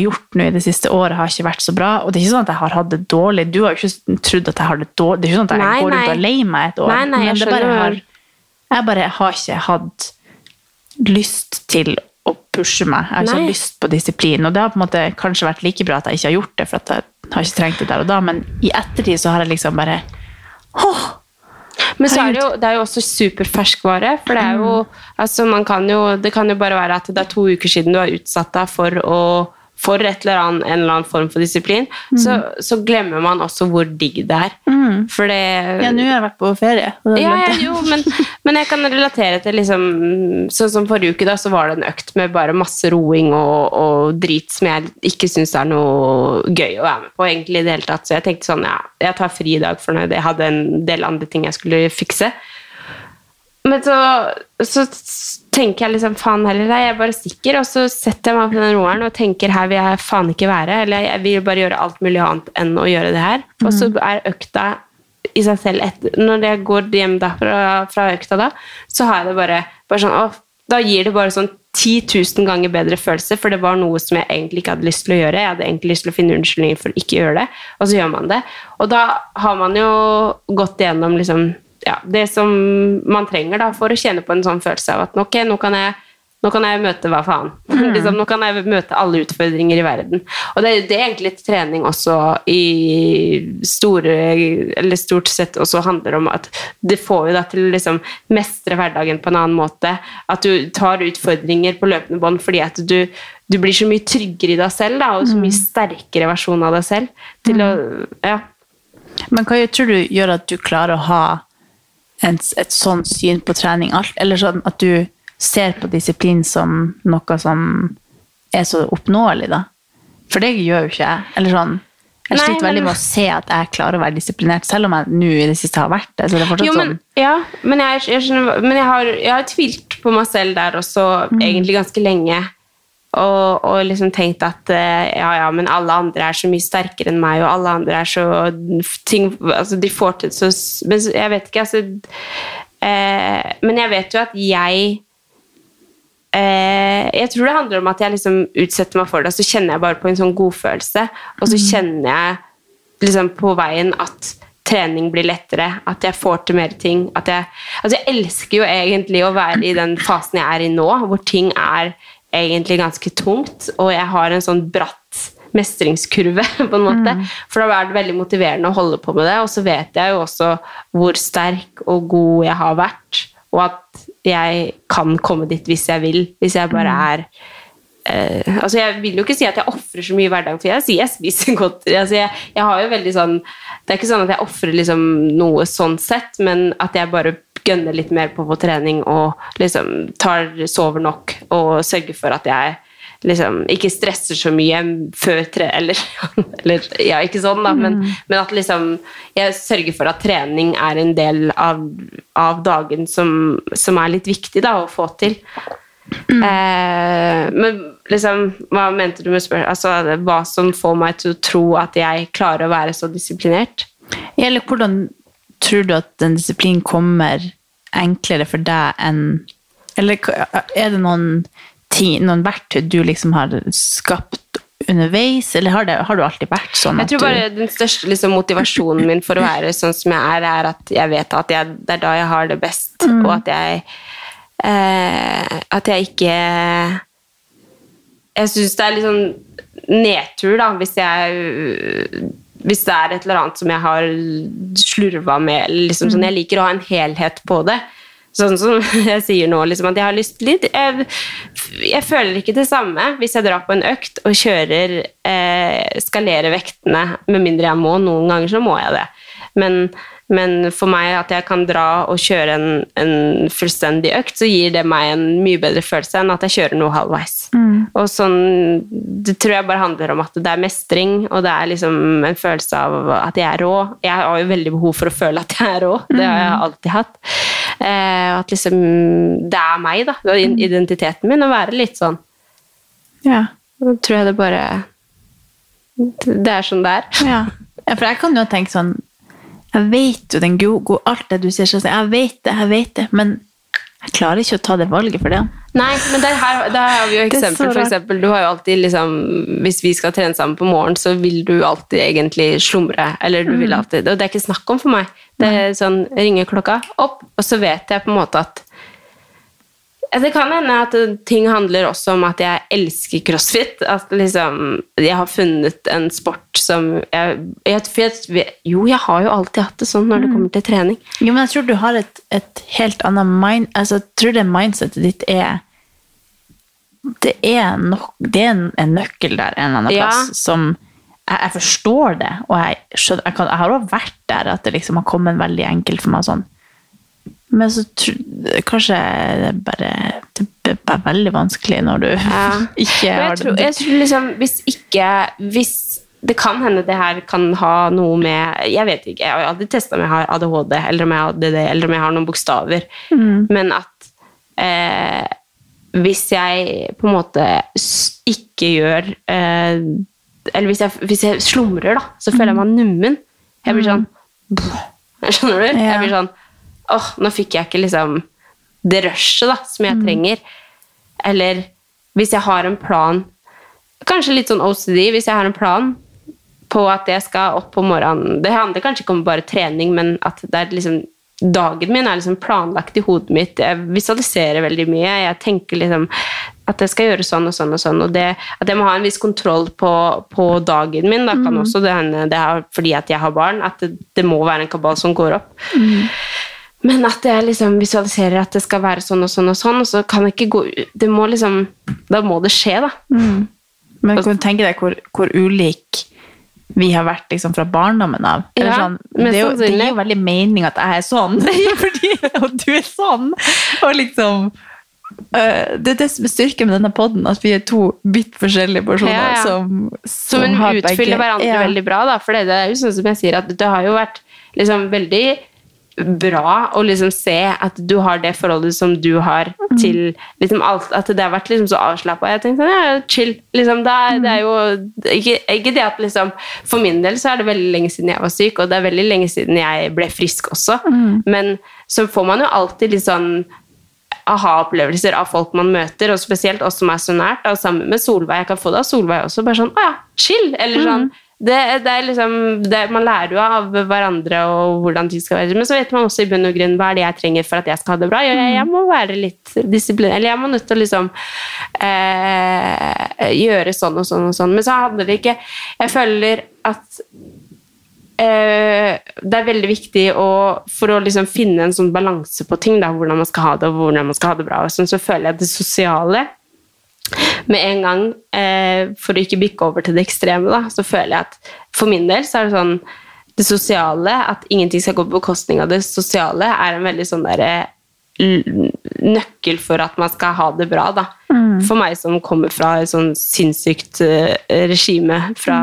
Har gjort nå i det siste året, har ikke vært så bra. Og det er ikke sånn at jeg har hatt det dårlig. Du har jo ikke trodd at jeg har det dårlig. Det er ikke sånn at jeg Nei, går rundt og er lei meg et år. Nei, nei, jeg bare har, jeg bare har ikke hatt lyst til å pushe meg. Jeg har ikke hatt lyst på disiplin. Og det har på en måte kanskje vært like bra at jeg ikke har gjort det, for at jeg har ikke trengt det der og da. Men i ettertid så har jeg liksom bare Åh! Men så er det, jo, det er jo også superferskvare. For det er jo altså man kan jo, Det kan jo bare være at det er to uker siden du har utsatt deg for å for et eller annet, en eller annen form for disiplin, så, så glemmer man også hvor digg det er. For det Ja, nå har jeg vært på ferie. ja, ja, jo, men, (laughs) men jeg kan relatere til liksom Sånn som forrige uke, da, så var det en økt med bare masse roing og, og drit som jeg ikke syns er noe gøy å være med på, egentlig, i det hele tatt. Så jeg tenkte sånn, ja, jeg tar fri i dag, for jeg hadde en del andre ting jeg skulle fikse. Men så, så tenker jeg liksom faen heller, nei, jeg bare stikker, og så setter jeg meg på den roeren og tenker her vil jeg faen ikke være, eller jeg vil bare gjøre alt mulig annet enn å gjøre det her. Og så er økta i seg selv etter, Når jeg går hjem da fra, økta da, så har jeg det bare, bare sånn åh, Da gir det bare sånn 10 000 ganger bedre følelse, for det var noe som jeg egentlig ikke hadde lyst til å gjøre. Jeg hadde egentlig lyst til å finne unnskyldninger for å ikke gjøre det, og så gjør man det. Og da har man jo gått igjennom liksom, ja, det som man trenger da, for å kjenne på en sånn følelse av at ok, nå kan jeg nå kan jeg møte hva faen. (laughs) liksom, nå kan jeg møte alle utfordringer i verden. Og det, det er egentlig trening også i store Eller stort sett også handler om at det får jo deg til å liksom mestre hverdagen på en annen måte. At du tar utfordringer på løpende bånd fordi at du, du blir så mye tryggere i deg selv, da, og så mye sterkere versjon av deg selv. Til å, ja. Men hva tror du gjør at du klarer å ha en, et sånt syn på trening? Alt, eller sånn at du ser på disiplin som noe som er så oppnåelig, da? For det gjør jo ikke jeg. Eller sånn, jeg sliter veldig med å se at jeg klarer å være disiplinert, selv om jeg nå i det siste har vært det. Så det er fortsatt Jo, men, sånn ja, men, jeg, jeg skjønner, men jeg, har, jeg har tvilt på meg selv der også egentlig ganske lenge. Og, og liksom tenkt at eh, ja, ja, men alle andre er så mye sterkere enn meg, og alle andre er så ting, altså De får til så Men jeg vet ikke, altså eh, Men jeg vet jo at jeg eh, Jeg tror det handler om at jeg liksom utsetter meg for det, og så kjenner jeg bare på en sånn godfølelse. Og så kjenner jeg liksom på veien at trening blir lettere, at jeg får til mer ting. At jeg, altså jeg elsker jo egentlig å være i den fasen jeg er i nå, hvor ting er egentlig ganske tungt, og jeg har en sånn bratt mestringskurve, (laughs) på en måte. For da er det veldig motiverende å holde på med det, og så vet jeg jo også hvor sterk og god jeg har vært, og at jeg kan komme dit hvis jeg vil, hvis jeg bare er eh, altså Jeg vil jo ikke si at jeg ofrer så mye i hverdagen, for jeg sier jeg spiser (laughs) godt. Altså jeg, jeg har jo veldig sånn Det er ikke sånn at jeg ofrer liksom noe sånn sett, men at jeg bare gønner litt mer på på trening og liksom tar, sover nok og sørger for at jeg liksom ikke stresser så mye før tre... Eller, (laughs) eller ja, ikke sånn, da, men, men at liksom Jeg sørger for at trening er en del av, av dagen som, som er litt viktig da, å få til. Eh, men liksom, hva mente du med spørsmål? Altså, hva som får meg til å tro at jeg klarer å være så disiplinert? Eller hvordan tror du at en disiplin kommer enklere for deg enn Eller er det noen, ti, noen verktøy du liksom har skapt underveis, eller har, det, har du alltid vært sånn Jeg tror bare Den største liksom, motivasjonen min for å være sånn som jeg er, er at jeg vet at jeg, det er da jeg har det best, Mm. og at jeg eh, At jeg ikke Jeg syns det er litt sånn nedtur, da, hvis jeg hvis det er et eller annet som jeg har slurva med. Liksom, sånn, jeg liker å ha en helhet på det. Sånn som (laughs) jeg sier nå, liksom, at jeg har lyst litt jeg, jeg føler ikke det samme hvis jeg drar på en økt og kjører eh, skalerer vektene, med mindre jeg må. Noen ganger så må jeg det. Men, men for meg at jeg kan dra og kjøre en, en fullstendig økt, så gir det meg en mye bedre følelse enn at jeg kjører noe halvveis. Og sånn, Det tror jeg bare handler om at det er mestring, og det er liksom en følelse av at jeg er rå. Jeg har jo veldig behov for å føle at jeg er rå. Det har jeg alltid hatt. Eh, at liksom Det er meg, da. Det er identiteten min å være litt sånn. Ja. Da tror jeg det bare Det er sånn det er. Ja. ja, for jeg kan jo tenke sånn Jeg vet jo den gode, alt det du sier, sånn, jeg vet det, jeg vet det, men jeg klarer ikke å ta det valget for det. Nei, men der, her, der har vi jo (laughs) eksempel. For eksempel, du har jo alltid liksom Hvis vi skal trene sammen på morgenen, så vil du alltid egentlig slumre. Eller du Mm. vil alltid Og det er ikke snakk om for meg. Det er sånn ringer klokka opp, og så vet jeg på en måte at det kan hende at ting handler også om at jeg elsker crossfit. At liksom jeg har funnet en sport som jeg, jeg, jeg Jo, jeg har jo alltid hatt det sånn når Mm. det kommer til trening. Jo, men jeg tror du har et, et helt annet mind... Altså, jeg tror det mindsetet ditt er Det er, nok, det er en, en nøkkel der en eller annen Ja. plass som jeg, jeg forstår det, og jeg, skjønner, jeg, kan, jeg har også vært der at det liksom har kommet veldig enkelt for meg sånn. Men så kanskje det bare Det er bare veldig vanskelig når du (laughs) ikke Men har det. tror, jeg tror liksom, hvis ikke hvis Det kan hende det her kan ha noe med Jeg vet ikke, jeg har aldri testa om jeg har ADHD, eller om jeg har ADD, eller om jeg har noen bokstaver. Mm. Men at eh, hvis jeg på en måte ikke gjør eh, Eller hvis jeg, hvis jeg slumrer, da, så føler jeg meg nummen. Jeg blir sånn (laughs) Skjønner du? Jeg blir sånn Åh, nå fikk jeg ikke liksom det rushet da, som jeg trenger. Eller hvis jeg har en plan Kanskje litt sånn OCD, hvis jeg har en plan på at jeg skal opp på morgenen Det handler kanskje ikke om bare trening, men at det er liksom Dagen min er liksom planlagt i hodet mitt. Jeg visualiserer veldig mye. Jeg tenker liksom at jeg skal gjøre sånn og sånn og sånn. Og det, at jeg må ha en viss kontroll på, på dagen min. Da kan mm. også det hende det er fordi at jeg har barn, at det, det må være en kabal som går opp. Men at jeg liksom visualiserer at det skal være sånn og sånn og sånn, og så kan det ikke gå Det må liksom Da må det skje, da. Mm. Men kan du tenke deg hvor, hvor ulik vi har vært liksom fra barndommen av? Ja, sånn, det, er jo, det gir jo veldig mening at jeg er sånn, (laughs) fordi, og du er sånn. Og liksom øh, Det er det som er styrken med denne podden, at vi er to vidt forskjellige personer Ja, ja. som, Som som utfyller begge- hverandre Ja. veldig bra, da. For det er jo sånn som jeg sier, at det har jo vært liksom veldig bra å liksom se at du har det forholdet som du har Mm. til liksom alt, At det har vært liksom så avslappa. Jeg tenkte sånn, ja, chill. Liksom, det, er, det er jo ikke, ikke det at liksom For min del så er det veldig lenge siden jeg var syk, og det er veldig lenge siden jeg ble frisk også. Mm. Men så får man jo alltid litt sånn aha-opplevelser av folk man møter, og spesielt oss som er så nært. Da, sammen med Solveig. Jeg kan få det av Solveig også. Bare sånn Å ja, chill! Eller sånn Det, det er liksom, det, man lærer jo av hverandre og hvordan ting skal være. Men så vet man også i bunn og grunn hva er det jeg trenger for at jeg skal ha det bra. Jeg, jeg må være litt disiplin... Eller jeg må nødt til å liksom eh, gjøre sånn og sånn og sånn. Men så handler det ikke Jeg føler at eh, det er veldig viktig å, for å liksom finne en sånn balanse på ting, da, hvordan man skal ha det og hvordan man skal ha det bra. Sånn, så føler jeg at det sosiale med en gang, eh, for å ikke bikke over til det ekstreme, da, så føler jeg at for min del så er det sånn Det sosiale, at ingenting skal gå på bekostning av det sosiale, er en veldig sånn derre nøkkel for at man skal ha det bra, da. Mm. For meg som kommer fra et sånn sinnssykt eh, regime fra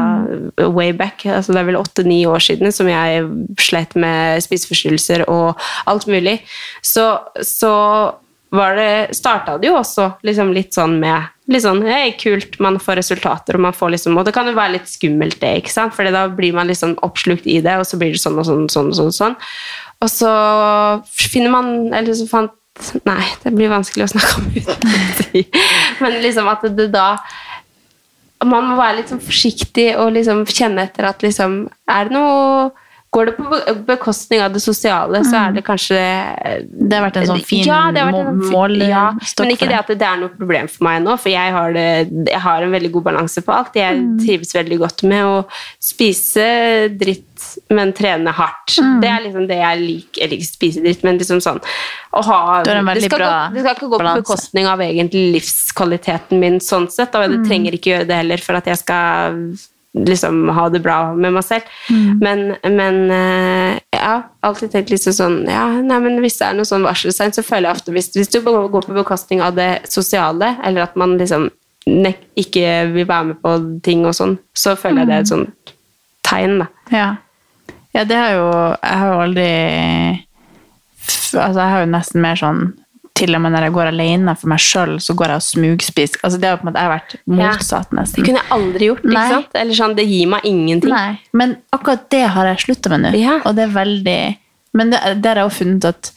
way back, altså det er vel åtte-ni år siden som jeg slet med spiseforstyrrelser og alt mulig, så, så var det, starta det jo også liksom litt sånn med litt sånn hei, kult, man får resultater, og man får liksom Og det kan jo være litt skummelt, det, ikke sant? for da blir man liksom oppslukt i det, og så blir det sånn og sånn og sånn. Sånn, sånn. Og så finner man Eller så fant Nei, det blir vanskelig å snakke om (laughs) uten å si. Men liksom at det da Man må være litt sånn forsiktig og liksom kjenne etter at liksom Er det noe Går det på bekostning av det sosiale, så er det kanskje Det har vært en sånn fin ja, det en må- ja, Men ikke det at det er noe problem for meg nå, for jeg har, det, jeg har en veldig god balanse på alt. Jeg Mm. trives veldig godt med å spise dritt, men trene hardt. Mm. Det er liksom det jeg liker. Jeg liker å spise dritt, men liksom sånn å ha det, skal gå, det skal ikke gå balanse. på bekostning av egentlig livskvaliteten min sånn sett. Og det Mm. trenger ikke gjøre det heller for at jeg skal liksom ha det bra med meg selv. Mm. Men, men eh, ja, alltid tenkt liksom sånn ja, nei, men Hvis det er noe sånn varseltegn, så føler jeg ofte hvis, hvis du går på bekostning av det sosiale, eller at man liksom ikke vil være med på ting og sånn, så føler jeg det er et sånt tegn, da. Ja. ja, det har jo Jeg har jo aldri Altså, jeg har jo nesten mer sånn til og med når jeg går alene for meg sjøl, så går jeg og smugspiser. Altså, det har på en måte jeg har vært motsatt, nesten. Det kunne jeg aldri gjort. ikke Nei. sant? Eller sånn, Det gir meg ingenting. Nei, men akkurat det har jeg slutta med nå. Ja. Og det er veldig Men det, det har jeg også funnet at,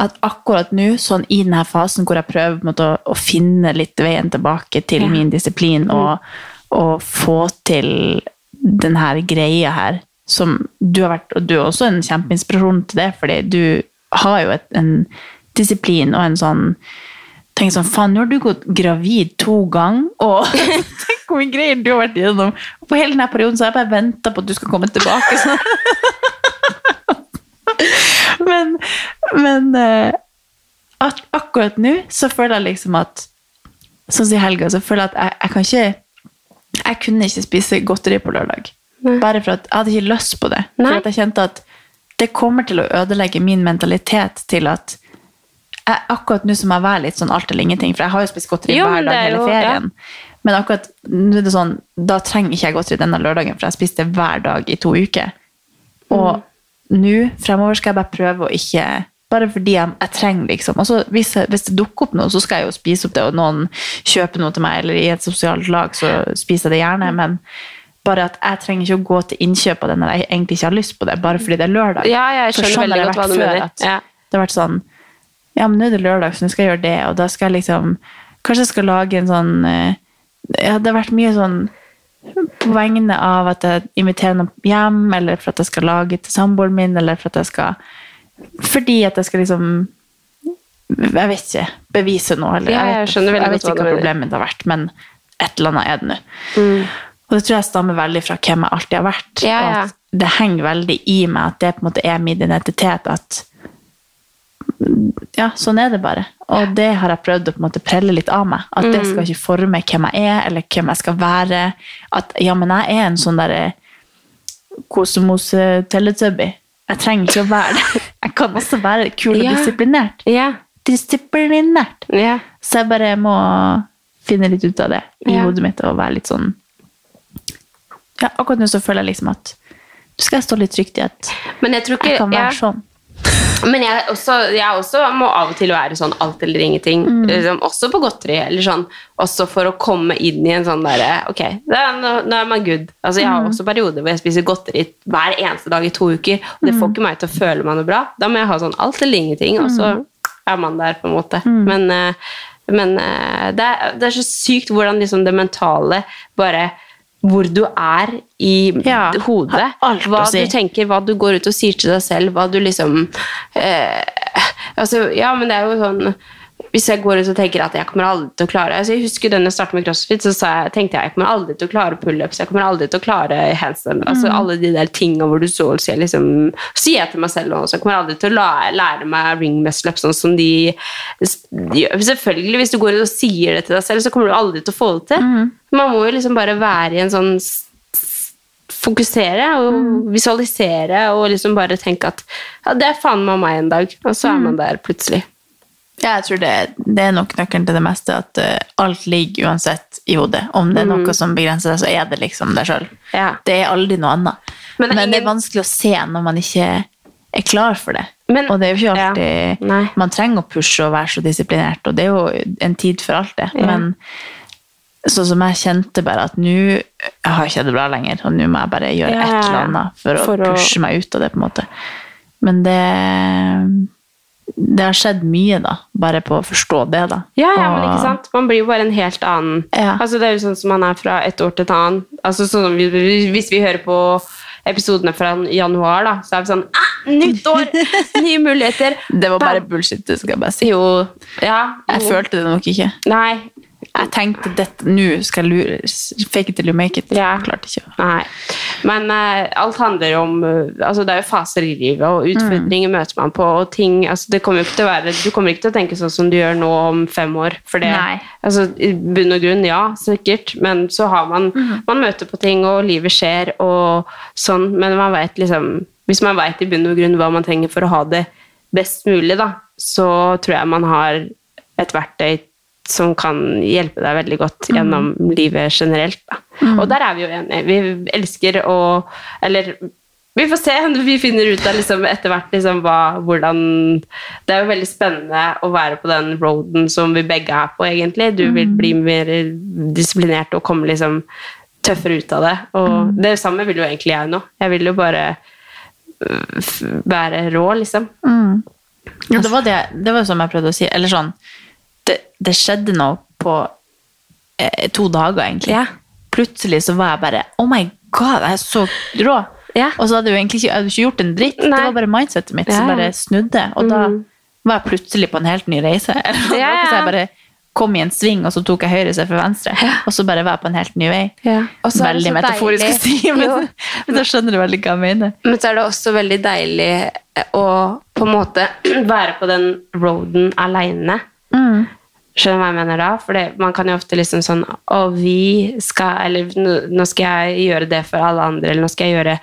at akkurat nå, sånn i denne fasen hvor jeg prøver måte, å, å finne litt veien tilbake til Ja. min disiplin og, og få til den her greia her, som du har vært Og du er også en kjempeinspirasjon til det, fordi du har jo et, en disiplin og en sånn Tenk sånn, faen, nå har du gått gravid to ganger, og (laughs) tenk hvor mye greier du har vært igjennom. Og på hele denne perioden så har jeg bare venta på at du skal komme tilbake. Sånn. (laughs) men men eh, at akkurat nå så føler jeg liksom at Sånn som i helga, så føler jeg at jeg, jeg kan ikke Jeg kunne ikke spise godteri på lørdag. Bare for at jeg hadde ikke lyst på det. Nei. For at jeg kjente at det kommer til å ødelegge min mentalitet til at jeg, akkurat nå som jeg være litt sånn alt eller ingenting, for jeg har jo spist godteri Jo, hver dag hele jo- ferien. Men akkurat nå er det sånn, da trenger ikke jeg godteri denne lørdagen, for jeg spiste hver dag i to uker. Og nå, fremover skal jeg bare prøve å ikke bare fordi jeg, jeg trenger liksom. Og så hvis, hvis det dukker opp noe, så skal jeg jo spise opp det, og noen kjøper noe til meg, eller i et sosialt lag, så spiser jeg det gjerne. Men bare at jeg trenger ikke å gå til innkjøp av det når jeg egentlig ikke har lyst på det, bare fordi det er lørdag. Ja, jeg skjønner veldig godt hva du mener. at Ja. Det har vært sånn Ja, men nå er det lørdag, så nå skal jeg gjøre det, og da skal jeg liksom Kanskje jeg skal lage en sånn eh, Ja, det har vært mye sånn på vegne av at jeg inviterer noen hjem, eller for at jeg skal lage til samboeren min, eller for at jeg skal Fordi at jeg skal liksom Jeg vet ikke. Bevise noe. Eller, jeg vet, jeg vet ikke hva problemet mitt har vært, men et eller annet er det nå. Og det tror jeg stammer veldig fra hvem jeg alltid har vært. Ja, ja. det henger veldig i meg at det på en måte er min identitet. at ja, sånn er det bare. Og det har jeg prøvd å på en måte prelle litt av meg. At det Mm. skal ikke forme hvem jeg er, eller hvem jeg skal være. At ja, men jeg er en sånn derre kosemose-teletubby. Jeg trenger ikke å være det. (laughs) Jeg kan også være kul og Ja. disiplinert. Ja. Disiplinert. Ja. Så jeg bare må finne litt ut av det i hodet mitt og være litt sånn Ja, akkurat nå så føler jeg liksom at du skal stå litt trygt i at Men jeg tror ikke jeg kan være sånn. Men jeg, også, jeg også må av og til være sånn alt eller ingenting. Mm. Liksom, også på godteri. Eller sånn, også for å komme inn i en sånn derre Ok, nå, nå er man good. Altså, jeg har Mm. også perioder hvor jeg spiser godteri hver eneste dag i to uker. Og det får Mm. ikke meg til å føle meg noe bra. Da må jeg ha sånn alt eller ingenting, og så er man der, på en måte. Mm. Men, eh, men eh, det, er, det er så sykt hvordan liksom det mentale bare hvor du er i Ja, hodet. Hva si. du tenker, hva du går ut og sier til deg selv, hva du liksom eh, Altså, ja, men det er jo sånn hvis jeg går ut og tenker at jeg kommer aldri til å klare altså Jeg husker den jeg startet med CrossFit, så sa jeg, tenkte jeg jeg kommer aldri til å klare pullups, jeg kommer aldri til å klare handstand. Altså Mm. alle de der tingene hvor du så og sier liksom Sier jeg til meg selv også, jeg kommer aldri til å la, lære meg ring muscle sånn som de gjør. Selvfølgelig, hvis du går ut og sier det til deg selv, så kommer du aldri til å få det til. Mm. Man må jo liksom bare være i en sånn Fokusere og Mm. visualisere og liksom bare tenke at ja, det er faen meg meg en dag. Og så er Mm. man der plutselig. Ja, jeg tror det, det er nok nøkkelen til det meste, at uh, alt ligger uansett i hodet. Om det er Mm. noe som begrenser deg, så er det liksom deg sjøl. Ja. Det er aldri noe annet. Men Men, det er det er vanskelig å se når man ikke er klar for det. Men- og det er jo ikke alltid ja, Man trenger å pushe og være så disiplinert, og det er jo en tid for alt det. Ja. Men sånn som jeg kjente bare at nå Jeg har ikke det bra lenger, og nå må jeg bare gjøre Ja, et eller annet for, For å å- pushe meg ut av det, på en måte. Men det det har skjedd mye, da. Bare på å forstå det, da. Ja, ja, men ikke sant? Man blir jo bare en helt annen Ja. Altså Det er jo sånn som man er fra et år til et annet. Altså sånn Hvis vi hører på episodene fra januar, da, så er vi sånn ah, Nytt år! (laughs) Nye muligheter! Det var bare bullshit, du skal bare si. Jo. Ja. Jeg følte det nok ikke. Nei. Jeg tenkte dette, nå skal jeg lure, fake it till you make it. Ja. Jeg klarte ikke. Nei. Men uh, alt handler jo om eh, altså Det er jo faser i livet, og utfordringer møter man på. og ting, altså det kommer være, Du kommer ikke til å tenke sånn som du gjør nå om fem år. For det, altså I bunn og grunn, ja, sikkert, men så har man Man møter på ting, og livet skjer, og sånn, men man vet liksom Hvis man veit i bunn og grunn hva man trenger for å ha det best mulig, da, så tror jeg man har et verktøy som kan hjelpe deg veldig godt gjennom livet generelt. Da. Og der er vi jo enige. Vi elsker å Eller vi får se. (laughs) Vi finner ut av liksom etter hvert liksom hva, hvordan Det er jo veldig spennende å være på den roaden som vi begge er på, egentlig. Du vil bli mer disiplinert og komme liksom tøffere ut av det. Og det samme vil jo egentlig jeg nå. Jeg vil jo bare øh, være rå, liksom. Ja, det var det, det var som jeg prøvde å si. Eller sånn, det, det skjedde noe på eh, to dager, egentlig. Ja. Plutselig så var jeg bare Oh my god, jeg er så rå! Ja. Og så hadde jeg jo egentlig ikke, ikke gjort en dritt. Nei. Det var bare mindsetet mitt Ja, som bare snudde. Og da Mhm. var jeg plutselig på en helt ny reise. (laughs) Ja, så jeg bare kom i en sving, og så tok jeg høyre istedenfor venstre. Og så bare var jeg på en helt ny vei. Det Veldig så metaforisk å si, men, (laughs) men da skjønner du veldig hva jeg mener. Men så er det også veldig deilig å på en måte (clears throat) være på den roaden aleine. Skjønner du hva jeg mener da? For det, man kan jo ofte liksom sånn Å, vi skal Eller nå skal jeg gjøre det for alle andre, eller nå skal jeg gjøre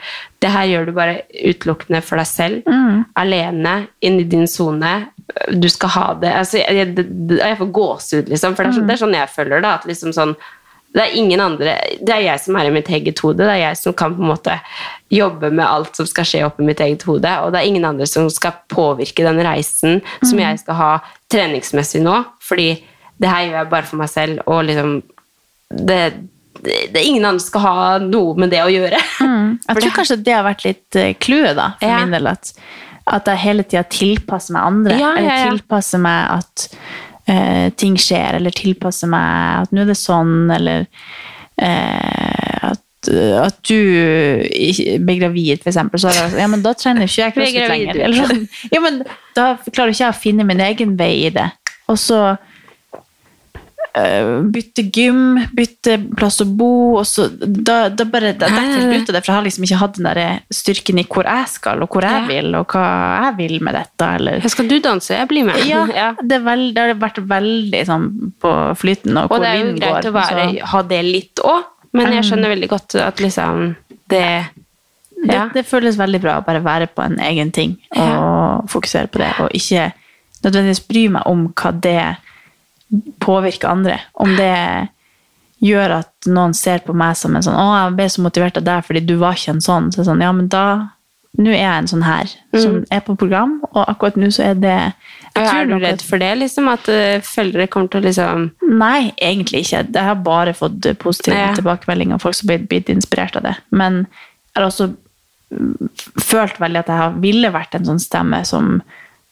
Det her gjør du bare utelukkende for deg selv. Alene, inn i din sone. Du skal ha det altså, jeg, jeg, jeg får gåsehud, liksom. For det er, sånn, det er sånn jeg føler det. At liksom sånn det er ingen andre Det er jeg som er i mitt eget hode. Det er jeg som kan på en måte jobbe med alt som skal skje oppi mitt eget hode. Og det er ingen andre som skal påvirke den reisen som jeg skal ha treningsmessig nå. Fordi det her gjør jeg bare for meg selv, og liksom Det, det, det ingen andre skal ha noe med det å gjøre. (laughs) Jeg tror kanskje det har vært litt eh, clouet, da, for Ja. min del. At, at jeg hele tida tilpasser meg andre. Ja, ja, Eller tilpasser meg at eh, ting skjer, eller tilpasser meg at nå er det sånn, eller eh, at at du blir gravid, for eksempel, så er det, ja, men da trener ikke jeg crossfit lenger. Eller. Ja, men da klarer ikke jeg å finne min egen vei i det. Og så bytte gym, bytte plass å bo, og så da, da bare detter ut av det, for jeg har liksom ikke hatt den der styrken i hvor jeg skal, og hvor jeg Ja. vil, og hva jeg vil med dette, eller Skal du danse? Jeg blir med. ja, (laughs) Det, veld, det har vært veldig sånn på flyten, og, Og det er jo greit går. å være, ha det litt òg, men jeg skjønner veldig godt at liksom det det, Ja. det føles veldig bra å bare være på en egen ting og fokusere på det, og ikke nødvendigvis bry meg om hva det påvirker andre. Om det gjør at noen ser på meg som en sånn 'Å, jeg ble så motivert av deg fordi du var ikke en sånn.' Så sånn, ja, men da Nå er jeg en sånn her som er på program, og akkurat nå så er det jeg tror Er du redd for det, liksom? At uh, følgere kommer til å liksom Nei, egentlig ikke. Jeg har bare fått positive Ja. tilbakemeldinger av folk som har blitt, blitt inspirert av det. Men jeg har også mm, følt veldig at jeg ville vært en sånn stemme som,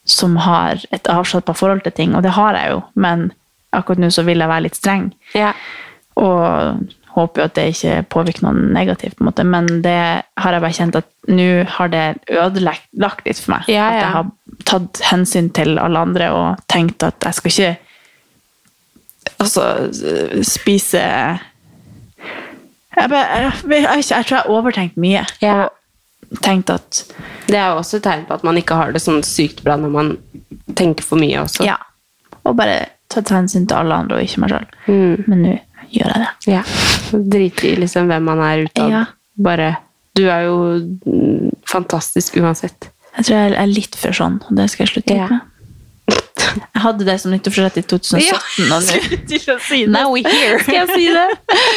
som har et avslappa forhold til ting, og det har jeg jo, men akkurat nå så vil jeg være litt streng. Ja. Og håper jo at det ikke påvirker noe negativt, på en måte. men det har jeg bare kjent at nå har det ødelagt litt for meg. Ja, At jeg har tatt hensyn til alle andre og tenkt at jeg skal ikke altså, spise jeg, bare, jeg, jeg, jeg, tror jeg har overtenkt mye. Og tenkt at Det er jo også et tegn på at man ikke har det sånn sykt bra når man tenker for mye også. Ja. Og bare tatt hensyn til alle andre og ikke meg sjøl. Men nå gjør jeg det. Ja. Drite i liksom hvem man er utad. Ja. Bare Du er jo mm, fantastisk uansett. Jeg tror jeg er litt for sånn, og det skal jeg slutte Ja. med. Jeg hadde det som nyttårsforsett i (laughs) 2017, og nå Now we here. (laughs) Skal jeg si det?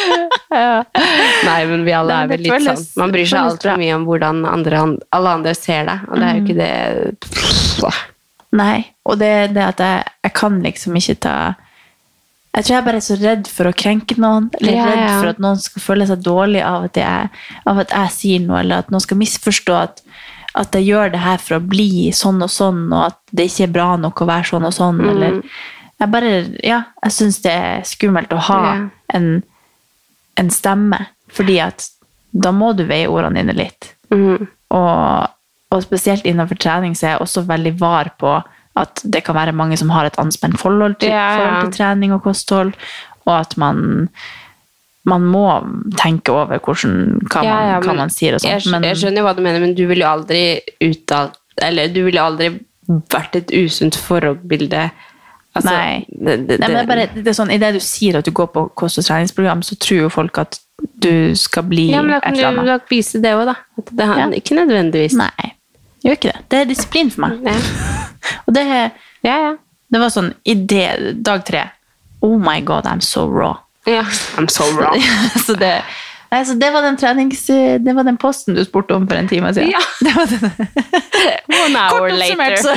(laughs) ja. Nei, men vi alle er vel litt sånn. Man bryr seg altfor mye om hvordan andre, alle andre ser deg, og det er jo ikke det Nei, og det det at jeg, jeg kan liksom ikke ta Jeg tror jeg bare er så redd for å krenke noen. Eller Ja, redd for at noen skal føle seg dårlig av at, jeg, av at jeg sier noe, eller at noen skal misforstå at, at jeg gjør det her for å bli sånn og sånn, og at det ikke er bra nok å være sånn og sånn. Mm. Eller jeg bare Ja, jeg syns det er skummelt å ha yeah. en, en stemme, fordi at da må du veie ordene dine litt. Mm. Og, og spesielt innenfor trening så er jeg også veldig var på at det kan være mange som har et anspent forhold til, Ja, ja. forhold til trening og kosthold, og at man, man må tenke over hvordan, hva, Ja, man, hva man sier og Jeg, sånt. skj- jeg skjønner hva du mener, men du ville jo aldri uttalt Eller du ville aldri vært et usunt forbilde. Altså, Nei. Det, det, Nei, men det er bare det er sånn, Idet du sier at du går på kost- og treningsprogram, så tror jo folk at du skal bli ja, men da et kan annet. du da vise det òg, da. At det er Ja. Ikke nødvendigvis. Nei, gjør ikke det. Det er disiplin for meg. Ja. (laughs) Og det, Ja, ja. det var sånn i det, dag tre Oh my god, I'm so raw. ja. I'm so raw. (laughs) så det, altså, det, var den trenings, det var den posten du spurte om for en time siden. Ja. (laughs) Det var den. One hour Kort later. så.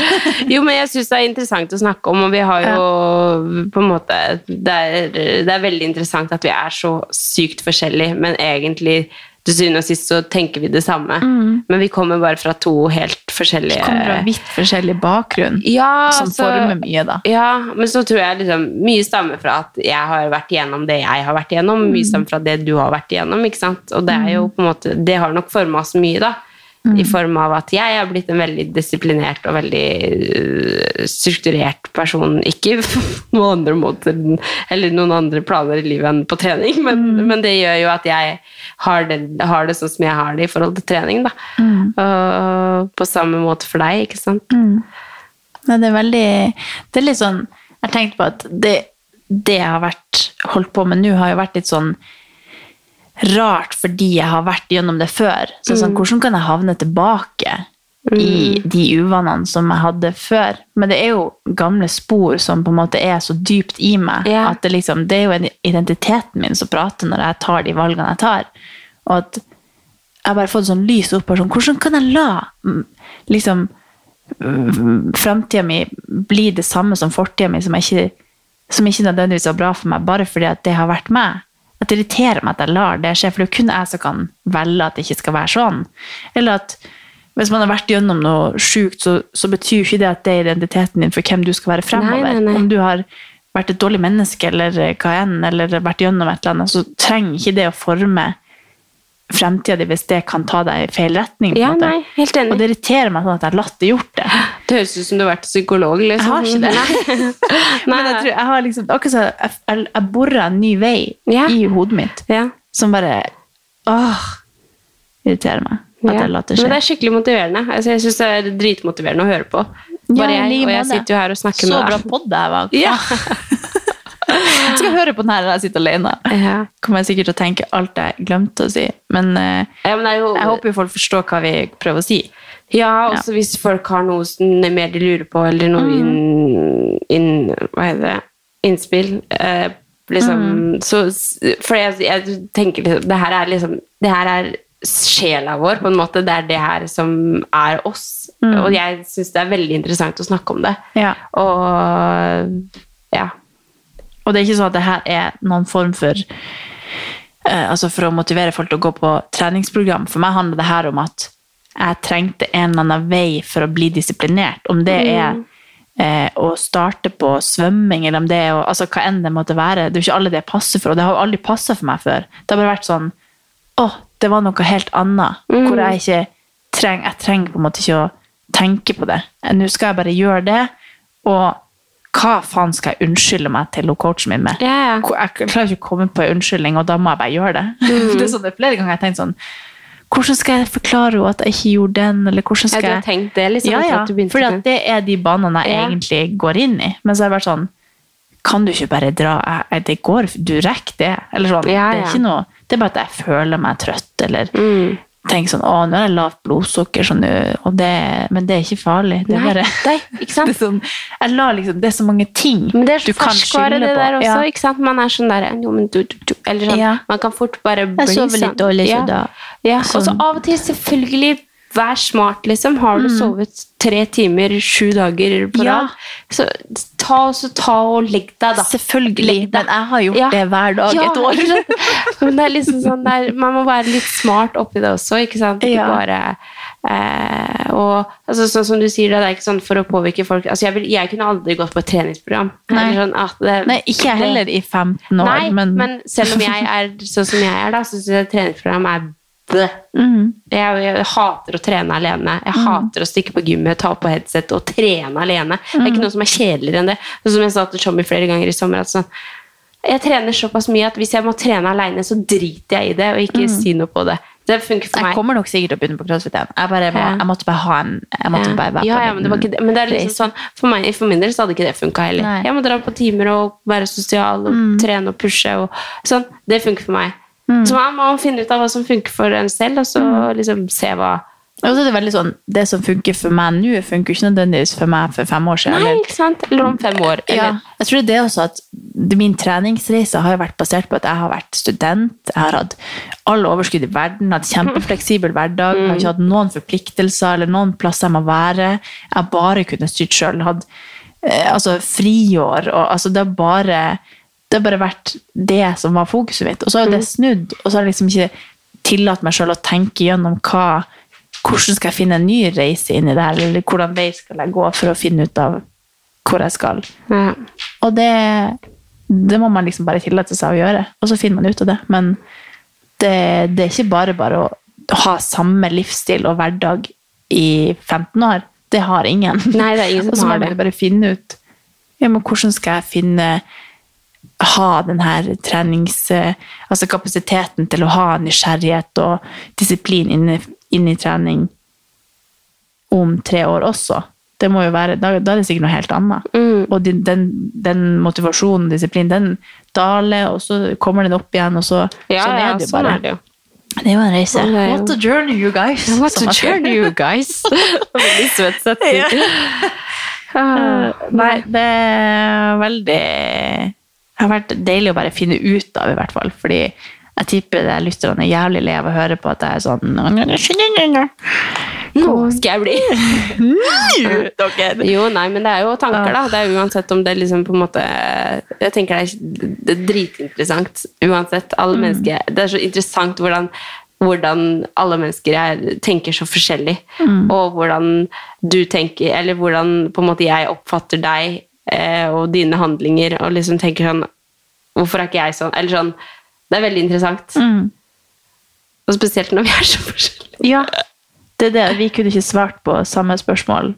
jo, men jeg syns det er interessant å snakke om, og vi har jo på en måte det er, det er veldig interessant at vi er så sykt forskjellige, men egentlig til syvende og sist så tenker vi det samme. Men vi kommer bare fra to helt forskjellige Vi Kommer fra vidt forskjellig bakgrunn, ja, som så- former mye, da. Ja, men så tror jeg liksom mye stammer fra at jeg har vært igjennom det jeg har vært igjennom, Mm. mye stammer fra det du har vært igjennom, ikke sant? Og det er jo på en måte, det har nok formet oss mye da, Mm. i form av at jeg har blitt en veldig disiplinert og veldig øh, strukturert person, ikke (laughs) på noen andre måter, eller noen andre planer i livet enn på trening, men, Mm. men det gjør jo at jeg har det, har det sånn som jeg har det i forhold til trening da. Mm. Og på samme måte for deg, ikke sant? Nei, det er veldig Det er litt sånn Jeg har tenkt på at det, det jeg har vært holdt på med nå, har jo vært litt sånn rart fordi jeg har vært gjennom det før. Så sånn, Mm. hvordan kan jeg havne tilbake i de uvanene som jeg hadde før? Men det er jo gamle spor som på en måte er så dypt i meg, yeah. at det, liksom, det er jo identiteten min som prater når jeg tar de valgene jeg tar. Og at jeg har bare fått sånn lys opp her, sånn, hvordan kan jeg la mm, liksom framtida mi bli det samme som fortida mi, som, ikke, som ikke nødvendigvis var bra for meg, bare fordi at det har vært meg. At det irriterer meg at jeg lar det skje, for det er kun jeg som kan velge at det ikke skal være sånn. Eller at hvis man har vært gjennom noe sjukt, så, så betyr ikke det at det er identiteten din for hvem du skal være fremover. Nei, nei, nei. Om du har vært et dårlig menneske eller hva enn, eller vært gjennom et eller annet, så trenger ikke det å forme fremtida di hvis det kan ta deg i feil retning. på Ja, måte. nei, helt enig. Og det irriterer meg sånn at jeg har latt det. gjort Det høres ut som du har vært psykolog, liksom. Jeg har ikke det. (laughs) Men jeg tror jeg har liksom Akkurat jeg, jeg, jeg borer en ny vei Ja. i hodet mitt Ja. som bare Åh! Irriterer meg. At Ja. jeg lar det Men det er skikkelig motiverende. Altså, jeg syns det er dritmotiverende å høre på. Bare Ja, jeg, og jeg sitter jo her og snakker med deg. Så bra pod podd det her var. Ja. (laughs) Jeg skal høre på den her når jeg sitter alene. Ja. Kommer jeg sikkert til å tenke alt jeg glemte å si. Men eh, Ja, men jo, jeg håper jo folk forstår hva vi prøver å si. ja, også hvis folk har noe mer de lurer på, eller noe Mm. inn, inn, det? Innspill. Eh, liksom, Mm. så, for jeg, jeg tenker liksom Det her er liksom Det her er sjela vår, på en måte. Det er det her som er oss. Og jeg syns det er veldig interessant å snakke om det. Mm. Ja. Og ja. Og det er ikke sånn at det her er noen form for eh, Altså for å motivere folk til å gå på treningsprogram. For meg handler det her om at jeg trengte en eller annen vei for å bli disiplinert. Om det er eh, å starte på svømming, eller om det er å- altså, hva enn det måtte være. Det er jo ikke alle det passer for, og det har jo aldri passet for meg før. Det har bare vært sånn Å, det var noe helt annet. Mm. Hvor jeg ikke trenger jeg trenger på en måte ikke å tenke på det. Nå skal jeg bare gjøre det, og hva faen skal jeg unnskylde meg til coachen min med? Ja. Jeg klarer ikke å komme på en unnskyldning, og da må jeg bare gjøre det. Mm. (laughs) det er sånn, det er flere ganger jeg tenkt sånn Hvordan skal jeg forklare henne at jeg ikke gjorde den, eller hvordan skal jeg... Ja, du har tenkt det, liksom? ja, ja. For det er de banene jeg Ja. egentlig går inn i. Men så har jeg vært sånn Kan du ikke bare dra jeg- jeg- Det går, du rekker det. Eller sånn. Ja, Det er ikke noe Det er bare at jeg føler meg trøtt, eller Mm. tenker sånn Å, nå har jeg lavt blodsukker, sånn, og det, men det er ikke farlig. Det er bare nei, ikke (laughs) det, er sånn, jeg liksom, det er så mange ting Men det er du så kan ferskvare, skylde det på. der også. Ja. ikke sant? Man er sånn der jo, men du, du, du, Eller sånn, Ja. man kan fort bare bli sover litt sånn. dårlig, så ja. da- Ja, og så sånn. av og til, selvfølgelig, vær smart, liksom. Har du sovet tre timer sju dager på Mm. Ja. rad, så ta, så ta og legg deg, da. Selvfølgelig, Legg deg. men jeg har gjort Ja. det hver dag Ja, et år. Men det er liksom sånn der, Man må være litt smart oppi det også, ikke sant? Ikke bare eh, og altså, Sånn som du sier, det er ikke sånn for å påvirke folk altså, jeg, vil, jeg kunne aldri gått på et treningsprogram. Nei. Sånn, det, Nei, ikke jeg heller i 15 år, Nei, men, men... selv om jeg er sånn som jeg er, da, så syns jeg treningsprogram er Mhm. Jeg, jeg hater å trene alene. Jeg hater å stikke på gymmet, ta på headset og trene alene. Det er ikke noe som er kjedeligere enn det. Som jeg sa til Tommy flere ganger i sommer. At sånn, jeg trener såpass mye at hvis jeg må trene alene, så driter jeg i det, og ikke si noe på det. Det funker for meg. Jeg kommer nok sikkert til å begynne på crossfit igjen. Jeg, bare Ja. jeg måtte bare ha en jeg måtte Ja. bare være ja, ja, men det var ikke det. Men det er liksom sånn, for, meg, for min del så hadde ikke det funka heller. Nei. Jeg må dra på timer og være sosial og trene og pushe. Og, sånn. Det funker for meg. Så man må finne ut av hva som funker for en selv, og så liksom se hva Og så er det veldig sånn, det som funker for meg nå, funker ikke nødvendigvis for meg for fem år siden. Nei, ikke sant? Eller om fem år. Ja, jeg tror det er også at min treningsreise har jo vært basert på at jeg har vært student, jeg har hatt all overskudd i verden, hatt kjempefleksibel hverdag, har ikke hatt noen forpliktelser eller noen plasser jeg må være. Jeg har bare kunnet styrt sjøl, hatt eh, altså, friår, og altså, det er bare det har bare vært det som var fokuset mitt. Og så har jo det snudd, og så har jeg liksom ikke tillatt meg sjøl å tenke gjennom hva hvordan skal jeg finne en ny reise inn i det her, eller hvordan vei skal jeg gå for å finne ut av hvor jeg skal. ja. Og det, det må man liksom bare tillate seg å gjøre, og så finner man ut av det. Men det, det er ikke bare bare å ha samme livsstil og hverdag i 15 år. Det har ingen. Nei, det er ingen (laughs) som og så må man bare finne ut ja, men hvordan skal jeg finne ha den her trenings... eh, Altså kapasiteten til å ha nysgjerrighet og disiplin inn i, inn i trening om tre år også. Det må jo være, da, da er det sikkert noe helt annet. Mm. Og den, den, den motivasjonen, disiplin, den daler, og så kommer den opp igjen, og så Ja, sånn er det jo sånn bare. det. Det er jo en reise. Sånn det jo. What a journey, you guys! What a journey, you guys! Veldig søt setning. Uh, Nei, det er veldig har vært deilig å bare finne ut av, i hvert fall. Fordi jeg tipper det lytterne er jævlig lei av å høre på at jeg er sånn Nå skal jeg bli (laughs) Dere. Jo, nei, men det er jo tanker, da. Det er uansett om det liksom på en måte Jeg tenker det er, det er dritinteressant uansett. Alle mennesker Det er så interessant hvordan, hvordan alle mennesker er, tenker så forskjellig. Og hvordan du tenker Eller hvordan på en måte jeg oppfatter deg eh, og dine handlinger, og liksom tenker sånn Hvorfor er ikke jeg sånn? Eller sånn Det er veldig interessant. Og spesielt når vi er så forskjellige. Ja, det er det. Vi kunne ikke svart på samme spørsmål.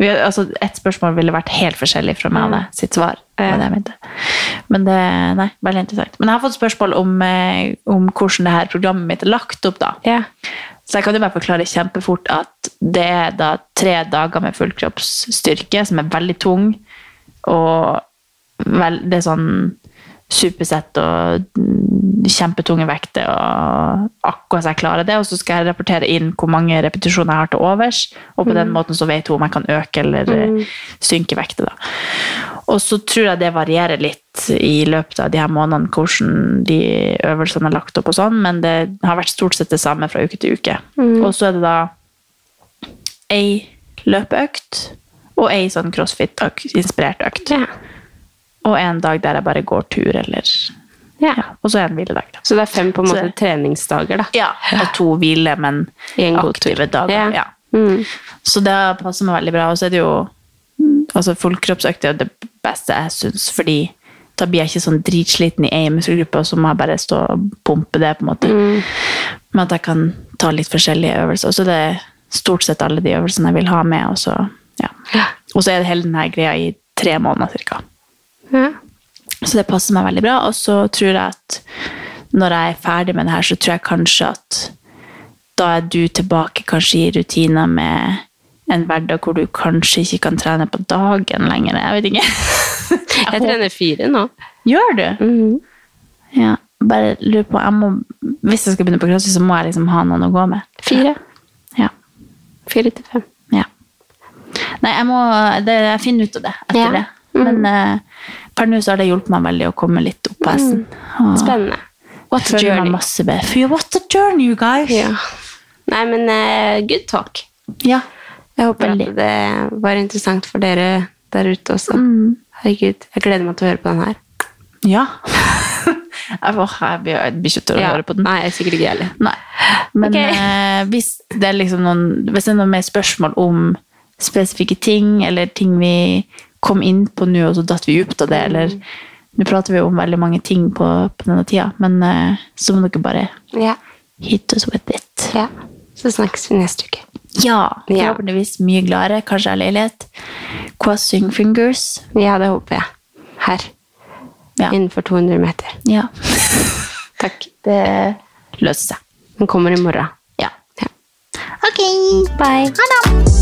Vi, altså, ett spørsmål ville vært helt forskjellig fra meg og deg sitt svar. Ja. det. Men det Nei, veldig interessant. Men jeg har fått spørsmål om, eh, om hvordan det her programmet mitt er lagt opp, da. Ja. Så jeg kan jo bare forklare kjempefort at det er da tre dager med fullkroppsstyrke, som er veldig tung. Og vel, det er sånn supersett og mm, kjempetunge vekter, og akkurat så jeg klarer det. Og så skal jeg rapportere inn hvor mange repetisjoner jeg har til overs, og på den måten så vet hun om jeg kan øke eller mm. synke vekter. Da. Og så tror jeg det varierer litt i løpet av de her månedene hvordan de øvelsene er lagt opp og sånn, men det har vært stort sett det samme fra uke til uke. Og så er det da ei løpeøkt og ei sånn crossfit-inspirert økt. Ja. Og en dag der jeg bare går tur, eller Ja. ja, Og så det en hviledag. Da. Så det er fem på en måte så, treningsdager, da. Ja, og to hvile, men aktive dager. Ja. Ja. Mm. Så det passer meg veldig bra. Og så er det jo Altså fullkroppsøkt er det beste jeg syns, fordi da blir jeg ikke sånn dritsliten i én muskelgruppe, og så må jeg bare stå og pumpe det, på en måte. Men at jeg kan ta litt forskjellige øvelser. Og så er stort sett alle de øvelsene jeg vil ha med, og så, ja. Og så er det hele denne greia i tre måneder cirka. Så det passer meg veldig bra. Og så tror jeg at når jeg er ferdig med det her, så tror jeg kanskje at da er du tilbake kanskje i rutiner med en hverdag hvor du kanskje ikke kan trene på dagen lenger. Jeg vet ikke. (laughs) Jeg trener fire nå. Gjør du? Ja, bare lurer på, jeg må, Hvis jeg skal begynne på crossfit, så må jeg liksom ha noen å gå med. Fire. Ja. Fire til fem. Ja. Nei, jeg må det, Jeg finner ut av det etter Ja. det. Men eh, per nå så har det hjulpet meg veldig å komme litt opp på hesten. Og Spennende. What a føler meg journey. masse bedre. For what a journey, you guys! Ja. Nei, men eh, good talk. Ja. Jeg håper Veldig. at det var interessant for dere der ute også. Mm. Herregud, jeg gleder meg til å høre på den her. Ja. (laughs) jeg, får, jeg blir jeg blir ikke til å høre på den. Nei, jeg er sikkert ikke jeg heller. Nei. Men Ok. eh, hvis det er liksom noen Hvis det er noen mer spørsmål om spesifikke ting, eller ting vi kom inn på nå, og så datt vi ut av det, eller Nå prater vi jo om veldig mange ting på, på denne tida, men eh, så må dere bare Ja. hit us with it. ja. Så snakkes vi neste uke. Ja, forhåpentligvis mye gladere, kanskje av leilighet. Crossing fingers. Ja, det håper jeg. Her. Ja. Innenfor 200 meter. Ja. (laughs) (laughs) Takk. Det løser seg. Den kommer i morgen. Ja. Ja. Ok, Bye. ha det!